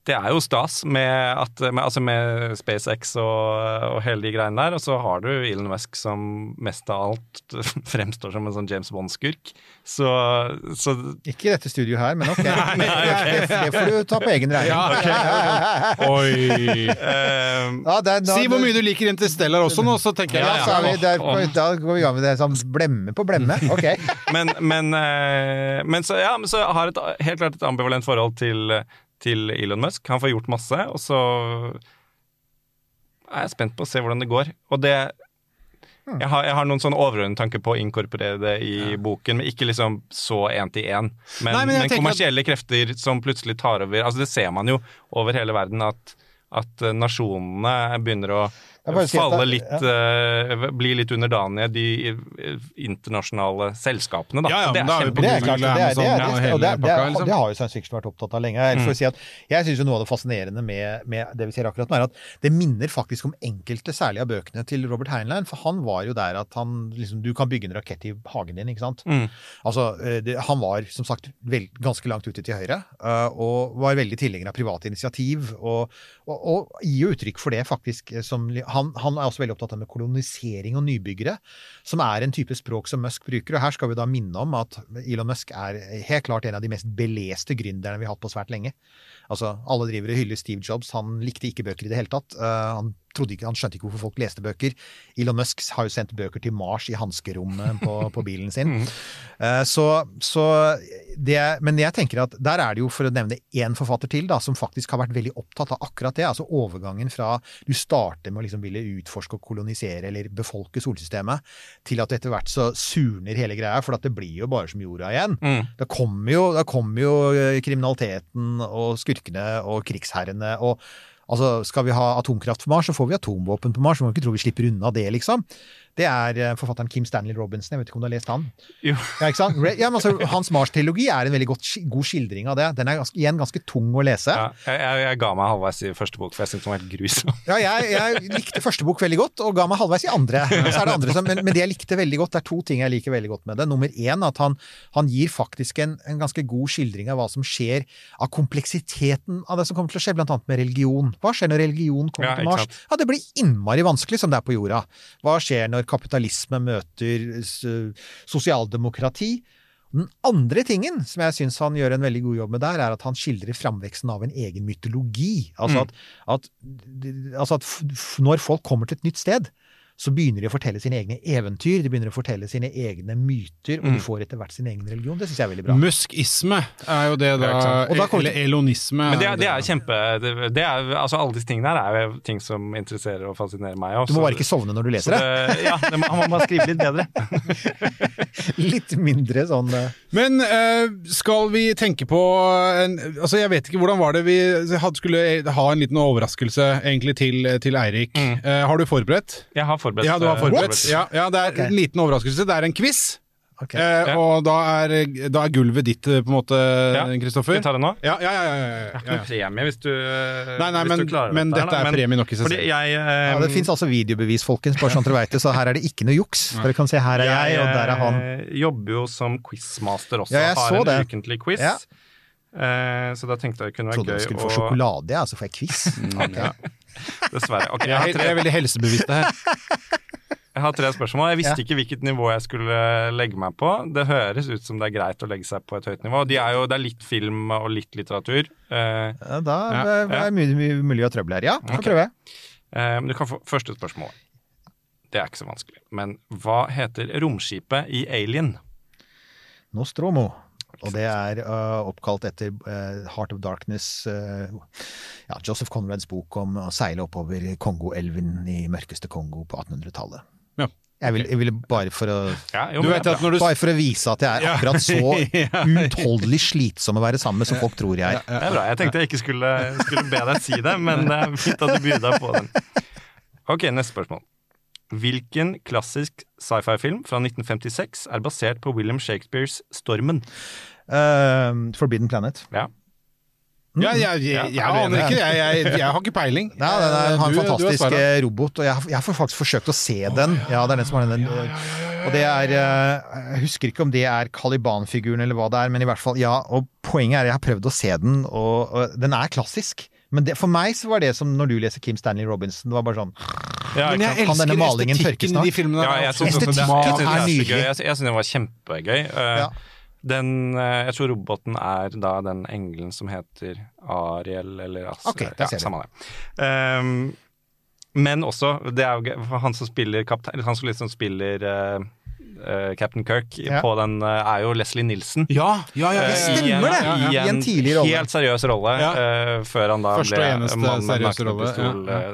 det er jo stas med, at, med, altså med SpaceX og, og hele de greiene der. Og så har du Elon Musk som mest av alt (laughs) fremstår som en sånn James Bond-skurk. Så, så Ikke i dette studioet her, men ok. (laughs) det, det, det får du ta på egen regning. Oi! Um, Ja, det da- Si hvor mye du liker Interstellar også nå, så tenker jeg Ja, så vi der, da går vi i gang med det sånn blemme på blemme. (laughs) Ok. men, men, eh, men, så, ja, men så har jeg et, helt klart et ambivalent forhold til, til Elon Musk. Han får gjort masse, og så er jeg spent på å se hvordan det går. Og det jeg har, jeg har noen sånne overordnede tanker på å inkorporere det i boken, men ikke liksom så én til én. Men, Nei, men men, kommersielle at- krefter som plutselig tar over altså Det ser man jo over hele verden, at, at nasjonene begynner å Falle litt litt uh, Bli litt underdanige de internasjonale selskapene, da. Ja, ja, det er Det er klart, det, er, ja, er, liksom. har jo science fiction vært opptatt av lenge. Jeg, får si at jeg syns noe av det fascinerende med, med det vi ser akkurat nå, er at det minner faktisk om enkelte, særlig av bøkene til Robert Heinlein. For han var jo der at han liksom Du kan bygge en rakett i hagen din, ikke sant. Mm. Altså, eh, det, han var som sagt vel, ganske langt ute til høyre, uh, og var veldig tilhenger av private initiativ. Og, og, og gir jo uttrykk for det, faktisk. Som, han, han er også veldig opptatt av med kolonisering og nybyggere, som er en type språk som Musk bruker. Og her skal vi da minne om at Elon Musk er helt klart en av de mest beleste gründerne vi har hatt på svært lenge. Altså, Alle driver og hyller Steve Jobs. Han likte ikke bøker i det hele tatt. Uh, han, trodde ikke, han skjønte ikke hvorfor folk leste bøker. Elon Musk har jo sendt bøker til Mars i hanskerommet på, på bilen sin. (laughs) Eh, så, så det, men jeg tenker at der er det jo, for å nevne én forfatter til, da, som faktisk har vært veldig opptatt av akkurat det. Altså overgangen fra du starter med å liksom ville utforske og kolonisere eller befolke solsystemet, til at etter hvert så surner hele greia, for at det blir jo bare som jorda igjen. Mm. Da kommer jo, da kommer jo eh, kriminaliteten og skurkene og krigsherrene og Altså, Skal vi ha atomkraft på Mars, så får vi atomvåpen på Mars. Vi må ikke tro vi slipper unna det, liksom. Det er eh, forfatteren Kim Stanley Robinson. Jeg vet ikke om du har lest han? Jo. Ja, ikke sant? Ja, men altså, Hans Mars-trilogi er en veldig godt, god skildring av det. Den er igjen ganske tung å lese. Ja, jeg, jeg, ga meg halvveis i første bok, for jeg syntes den var helt grusom. Ja, jeg, jeg likte første bok veldig godt, og ga meg halvveis i andre. Så er det andre som, men, men det jeg likte veldig godt, det er to ting jeg liker veldig godt med det. Nummer én, at han, han gir faktisk en, en ganske god skildring av hva som skjer, av kompleksiteten av det som kommer til å skje, blant annet med religion. Hva skjer når religion kommer til Mars? sant. Ja, det blir innmari vanskelig, som det er på jorda. Hva skjer når kapitalisme møter sosialdemokrati? Den andre tingen som jeg syns han gjør en veldig god jobb med der, er at han skildrer framveksten av en egen mytologi. Altså Mm. at, at, altså at når folk kommer til et nytt sted, så begynner de å fortelle sine egne eventyr, de begynner å fortelle sine egne myter, og de får etter hvert sin egen religion. Det syns jeg er veldig bra. Muskisme er jo det, da. Ja. Og da kommer- Eller elonisme. Men det, er- det er kjempe det, det er, altså Alle disse tingene her er jo ting som interesserer og fascinerer meg. også. Du må bare ikke sovne når du leser det. det, ja, det må, man må skrive litt bedre. (laughs) Litt mindre sånn eh, Men eh, skal vi tenke på en, Altså, jeg vet ikke, hvordan var det vi hadde, skulle ha en liten overraskelse egentlig til, til Eirik. Mm. har du forberedt? Jeg har forberedt Ja, du har eh, forberedt. Ja, ja, det er en liten overraskelse. Det er en quiz. Okay. Eh, Ja. Og da er, da er gulvet ditt, eh, på en måte, Ja. Kristoffer. Skal vi ta det nå? Ja, ja, ja. ja, ja, Det er ikke noe premie hvis du, Nei, nei, hvis men, du klarer men dette. dette er premie nok i seg selv. jeg, Ja, eh, det fins altså videobevis, folkens, bare sånn at dere vet det, så her er det ikke noe juks. Dere kan se her er jeg, og der er han. Jeg eh, jobber jo som quizmaster også. Ja, jeg har så en det. ukentlig quiz. Eh, så da tenkte jeg det kunne være Trodde du skulle få og... sjokolade, ja, så får jeg quiz. (laughs) Okay. Ja. Dessverre. Okay, Jeg tre, jeg er veldig helsebevisst her. (laughs) jeg har tre spørsmål. Jeg visste Ja. ikke hvilket nivå jeg skulle legge meg på. Det høres ut som det er greit å legge seg på et høyt nivå. De er jo, det er litt film og litt litteratur. Eh, Ja, da Ja, er det mye mulig å trøble her. Ja, får okay. prøve. eh, du kan få første spørsmål. Det er ikke så vanskelig. Men hva heter romskipet i Alien? Nostromo. Og det er uh, oppkalt etter uh, Heart of Darkness, uh, ja, Joseph Conrads bok om å seile oppover Kongoelven i mørkeste Kongo på 1800-tallet. Ja. Jeg, vil, bare for å Ja, jo, Du men vet det at når du Bare for å vise at jeg er akkurat så (laughs) utholdelig slitsom å være sammen med som folk tror jeg er. Det er bra. Jeg tenkte jeg ikke skulle, skulle be deg si det, men det er fint at du byr deg på den. Ok, neste spørsmål. Hvilken klassisk sci-fi-film fra 1956 er basert på William Shakespeares Stormen? Uh, Forbidden Planet. Ja. Ja, jeg, jeg, jeg, aner ikke, jeg, jeg, jeg har ikke peiling. (laughs) Nei, den er, har en Du- du fantastisk svaret. eh, robot, og jeg, har- jeg har faktisk forsøkt å se den. Ja, det er den som har den. eh, Og det er eh, Jeg husker ikke om det er Caliban-figuren eller hva det er, men i hvert fall, ja. Og poenget er jeg har prøvd å se den, og, og den er klassisk. Men det, for meg så var det som når du leser Kim Stanley Robinson, det var bare sånn Ja, Men jeg elsker estetikken i de filmene. ja, jeg synes det var kjempegøy. Eh, Ja. Den, eh, jeg tror roboten er da den engelen som heter Ariel, eller altså, Ok, der ja, samme det. Um, men også, det er jo gøy, han som spiller kaptein, han som liksom spiller eh, eh, Captain Kirk Ja. på den, eh, er jo Leslie Nilsen. Ja, ja, ja, det stemmer det! i en! I I en tidlig rolle. helt seriøs rolle, Ja. eh, før han da Første ble og eneste mann med seriøse rolle, ja, ja.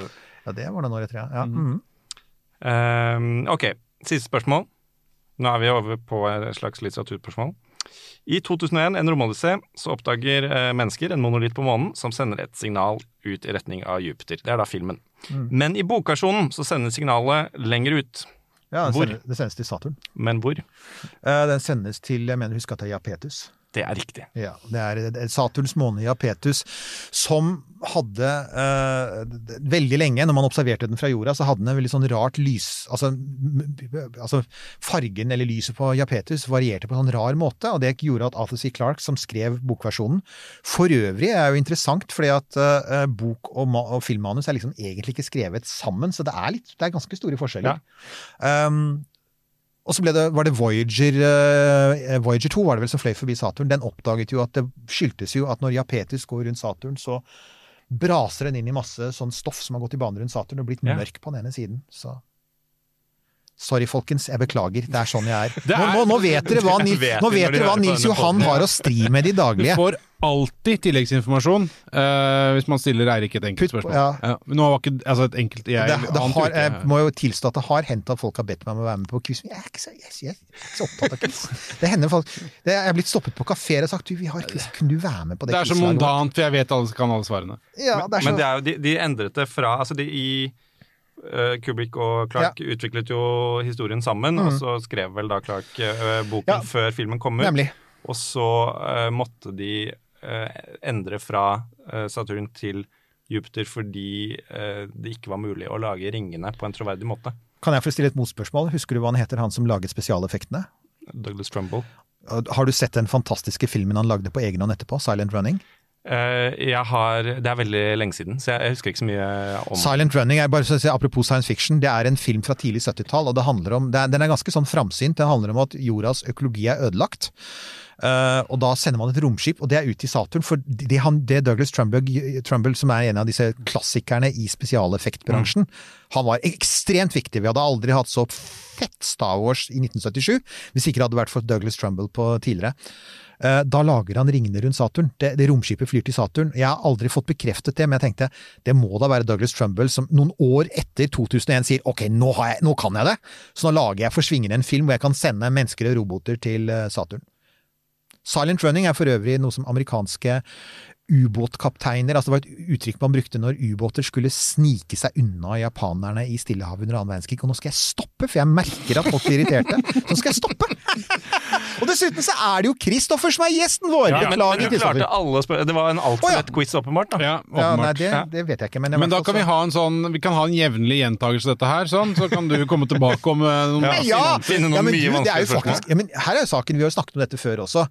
eh, det var det nå, etter, ja. ja. Mm. Um, ok, siste spørsmål. Nå er vi over på et slags litteraturspørsmål. I 2001, en romodyssé, så oppdager eh, mennesker en monolitt på månen som sender et signal ut i retning av Jupiter. Det er da filmen. Mm. Men i bokversjonen så sender signalet lenger ut. Ja det, Hvor? sendes, det sendes til Saturn. Men hvor? Uh, den sendes til jeg mener, husk at det er Japetus. Det er riktig. Ja, det er Saturns måne Japetus, som hadde uh, Veldig lenge, når man observerte den fra jorda, så hadde den en veldig sånn rart lys altså, altså Fargen eller lyset på Japetus varierte på en sånn rar måte, og det gjorde at Arthur C. Clarke, som skrev bokversjonen For øvrig er jo interessant, fordi at uh, bok og, og filmmanus er liksom egentlig ikke skrevet sammen, så det er, litt, det er ganske store forskjeller. Um, og så ble det, var det Voyager eh, Voyager 2 var det vel som fløy forbi Saturn. Den oppdaget jo at det skyldtes jo at når Japetis går rundt Saturn, så braser den inn i masse sånn stoff som har gått i bane rundt Saturn og blitt Ja. mørk på den ene siden. Så Sorry, folkens. Jeg beklager. Det er sånn jeg er. Nå, er- nå, nå vet dere hva, Det Ni- vet nå vet de dere hva Nils Johan har å stri med i Du får alltid tilleggsinformasjon uh, hvis man stiller Eirik et enkelt spørsmål. ja. Ja. Men nå var ikke altså et enkelt jeg, det, det har, jeg må jo tilstå at det har hendt at folk har bedt meg om å være med på quiz. Men jeg er ikke så, jeg, jeg er ikke så opptatt av quiz. Det hender folk det, Jeg er blitt stoppet på kafeer og sagt du, vi har quiz, kunne du være med på det det er så mondant, for jeg vet alle kan alle svarene. Ja, det er så, Men det er jo, de, de endret det fra altså de, I Kubrick og Clark utviklet jo historien sammen, og så skrev vel da Clark eh, boken Ja. før filmen kom ut. Nemlig. Og så eh, måtte de eh, endre fra eh, Saturn til Jupiter fordi eh, det ikke var mulig å lage ringene på en troverdig måte. Kan jeg få stille et motspørsmål? Husker du hva han heter, han som laget spesialeffektene? Douglas Trumbull. Har du sett den fantastiske filmen han lagde på egen hånd etterpå, 'Silent Running'? Eh, jeg har Det er veldig lenge siden, så jeg, husker ikke så mye om Silent Running er bare si, apropos science fiction, det er en film fra tidlig 70-tall, og det handler om, det er, den er ganske sånn framsynt. Den handler om at jordas økologi er ødelagt. Uh, og da sender man et romskip, og det er ut i Saturn. For det, han, det Douglas Trumbull, Trumbull, som er en av disse klassikerne i spesialeffektbransjen, han var ekstremt viktig. Vi hadde aldri hatt så fett Star Wars i 1977 hvis ikke det hadde vært for Douglas Trumbull på tidligere. Eh, Da lager han ringene rundt Saturn. Det, det romskipet flyr til Saturn. Jeg har aldri fått bekreftet det, men jeg tenkte det må da være Douglas Trumbull som noen år etter 2001 sier ok, nå, jeg, nå kan jeg det, så nå lager jeg for svingende en film hvor jeg kan sende mennesker og roboter til eh, Saturn. Silent running er for øvrig noe som amerikanske ubåtkapteiner altså Det var et uttrykk man brukte når ubåter skulle snike seg unna japanerne i Stillehavet under annen verdenskrig. Og nå skal jeg stoppe, for jeg merker at folk blir irriterte. Så skal jeg stoppe! (laughs) Og dessuten så er det jo Kristoffer som er gjesten vår! Ja, Beklager, Kristoffer. alle spør Det var en altfor ja. lett quiz, åpenbart. da. Ja, Ja, nei, det, det vet jeg ikke, men, jeg Men da kan vi ha en sånn Vi kan ha en jevnlig gjentakelse av dette her, sånn, så kan du komme tilbake om eh, noen Ja. Ja! Finne noen ja, men mye du, det er jo vanskelige spørsmål. faktisk, ja, men her er jo saken, vi har jo snakket om dette før også.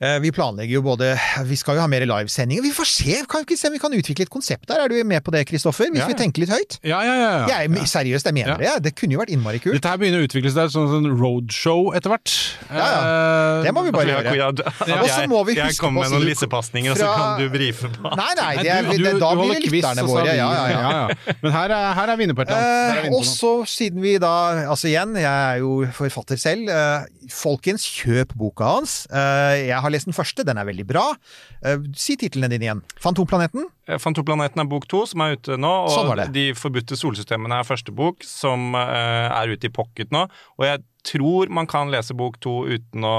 Eh, Vi planlegger jo både Vi skal jo ha mer livesendinger. Vi får se, kan vi se om vi kan utvikle et konsept der. Er du med på det, Kristoffer? Hvis Ja, vi tenker litt høyt? Ja, ja, ja. ja. Jeg er seriøst, jeg mener det. Det kunne jo vært innmari kult. Dette her begynner å utvikle seg som sånn roadshow etter hvert. Ja, ja. Eh, Det må vi bare gjøre. Og så må vi jeg, jeg huske kommer med noen lissepasninger, og så kan du brife på. Nei, nei, det er, det, da blir det lytterne våre. Ja, ja, ja. Men her er, her er vinnerpartiet. Og så, siden vi da Altså igjen, jeg er jo forfatter selv. Eh, folkens, kjøp boka hans. Eh, jeg har lest den første, den er veldig bra. Si titlene dine igjen. Fantomplaneten? Fantoplaneten er bok to, som er ute nå. Og Sånn. De forbudte solsystemene er første bok, som eh, er ute i pocket nå. Og jeg tror man kan lese bok to uten å,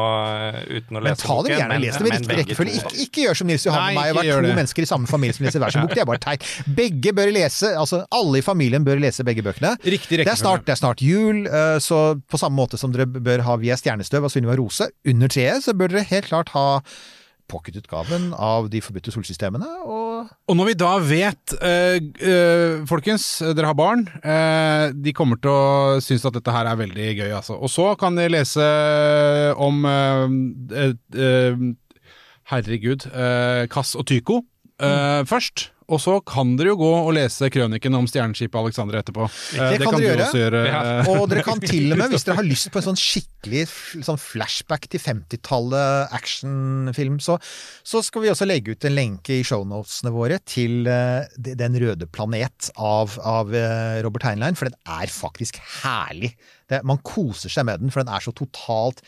uten å Men ta dem gjerne og les dem i riktig rekkefølge. Ikke, ikke gjør som Nils Johan og meg, og være to det. mennesker i samme familie som leser hver sin bok. Det er bare teit. Begge bør lese, altså alle i familien bør lese begge bøkene. Riktig Det er, snart, rekkefølge. det er snart jul, eh, så på samme måte som dere bør ha Via stjernestøv av Sunniva Rose under treet, så bør dere helt klart ha pocketutgaven av De forbudte solsystemene. Og Og når vi da vet, øh, øh, folkens, dere har barn, Øh, de kommer til å synes at dette her er veldig gøy, altså. Og så kan de lese om eh, eh, eh, Herregud, eh, Kass og Tycho Mm. først. Og så kan dere jo gå og lese krøniken om stjerneskipet Alexander etterpå. Det, Det kan du dere gjøre. også gjøre. Ja. eh, Og dere kan til og med, (laughs) hvis dere har lyst på en sånn skikkelig sånn flashback til 50-tallet actionfilm, så, så skal vi også legge ut en lenke i shownotesene våre til uh, Den røde planet av, av uh, Robert Heinlein, for den er faktisk herlig. Det, man koser seg med den, for den er så totalt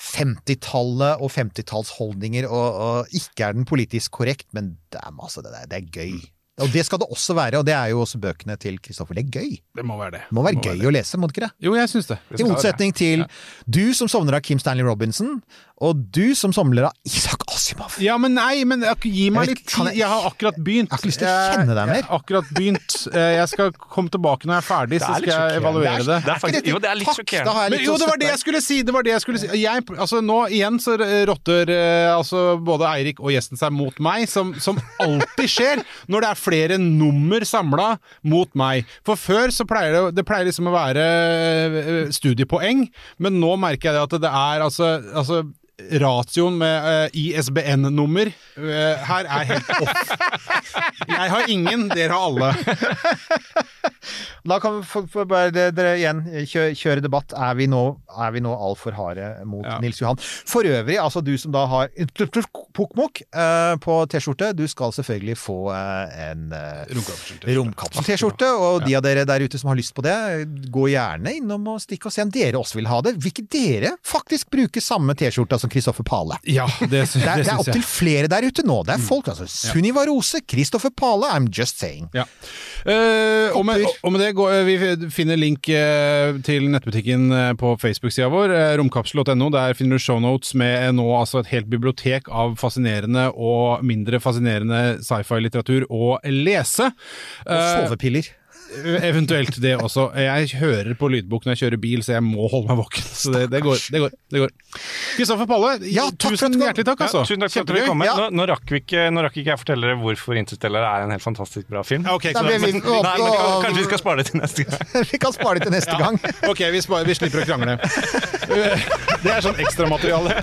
50-tallet og 50-tallsholdninger, og, og ikke er den politisk korrekt, men det er, masse, det, er, det er gøy. Og det skal det også være, og det er jo også bøkene til Kristoffer. Det er gøy. Det må være det. Det må være gøy å lese, må det ikke det? Jo, jeg syns det. I motsetning til du som sovner av Kim Stanley Robinson, og du som somler av Isak Asimov. Ja, men nei, men gi meg litt tid. jeg- Jeg har akkurat begynt. Jeg har ikke lyst til å kjenne deg mer. Jeg har akkurat begynt. Eh, Jeg skal komme tilbake når jeg er ferdig, så er skal jeg evaluere det. Det er ikke faktisk, jo, det er litt sjokkerende. Men litt jo, det var det jeg skulle si! Det var det jeg skulle si. Jeg, altså, nå igjen så rotter eh, altså, både Eirik og gjesten seg mot meg, som, som alltid skjer når det er flere nummer samla mot meg. For før så pleier det, det pleier liksom å være eh, studiepoeng, men nå merker jeg det at det er altså, altså Ratioen med eh, ISBN-nummer eh, her er helt off. (laughs) Jeg har ingen, dere har alle. (laughs) Da kan vi bare det- dere igjen kjøre, kjøre debatt. Er vi nå, er vi nå altfor harde mot Ja. Nils Johan? For øvrig, altså du som da har Pukmok eh, på T-skjorte, du skal selvfølgelig få eh, en eh, Romkapsel-T-skjorte, og de av dere der ute som har lyst på det, gå gjerne innom og stikk og se om dere også vil ha det. Vil ikke dere faktisk bruke samme T-skjorta som Kristoffer Pale? Ja, det, Det det det er opptil flere der ute nå. Det er folk, altså. Sunniva Rose, Kristoffer Pale, I'm just saying. Ja. Eh, med det går, vi finner link eh, til nettbutikken eh, på Facebook-sida vår, eh, romkapsel.no. Der finner du shownotes med eh, nå altså et helt bibliotek av fascinerende og mindre fascinerende sci-fi-litteratur å lese. Og Eh, sovepiller. Eventuelt det også. Jeg hører på lydbok når jeg kjører bil, så jeg må holde meg våken. Så det, det går. det går, det går. Kristoffer Palle, Ja, tusen du hjertelig takk, altså. Ja, tusen takk for at dere kom. Ja. Nå, nå, rakk vi ikke, nå rakk ikke jeg fortelle dere hvorfor Interstellar er en helt fantastisk bra film. Ja, ok, så Da da- vi- Nei, men Kanskje vi skal spare det til neste gang. (laughs) Vi kan spare det til neste gang. (laughs) Ok, vi, sparer, vi slipper å krangle. (laughs) Det er sånn ekstramateriale.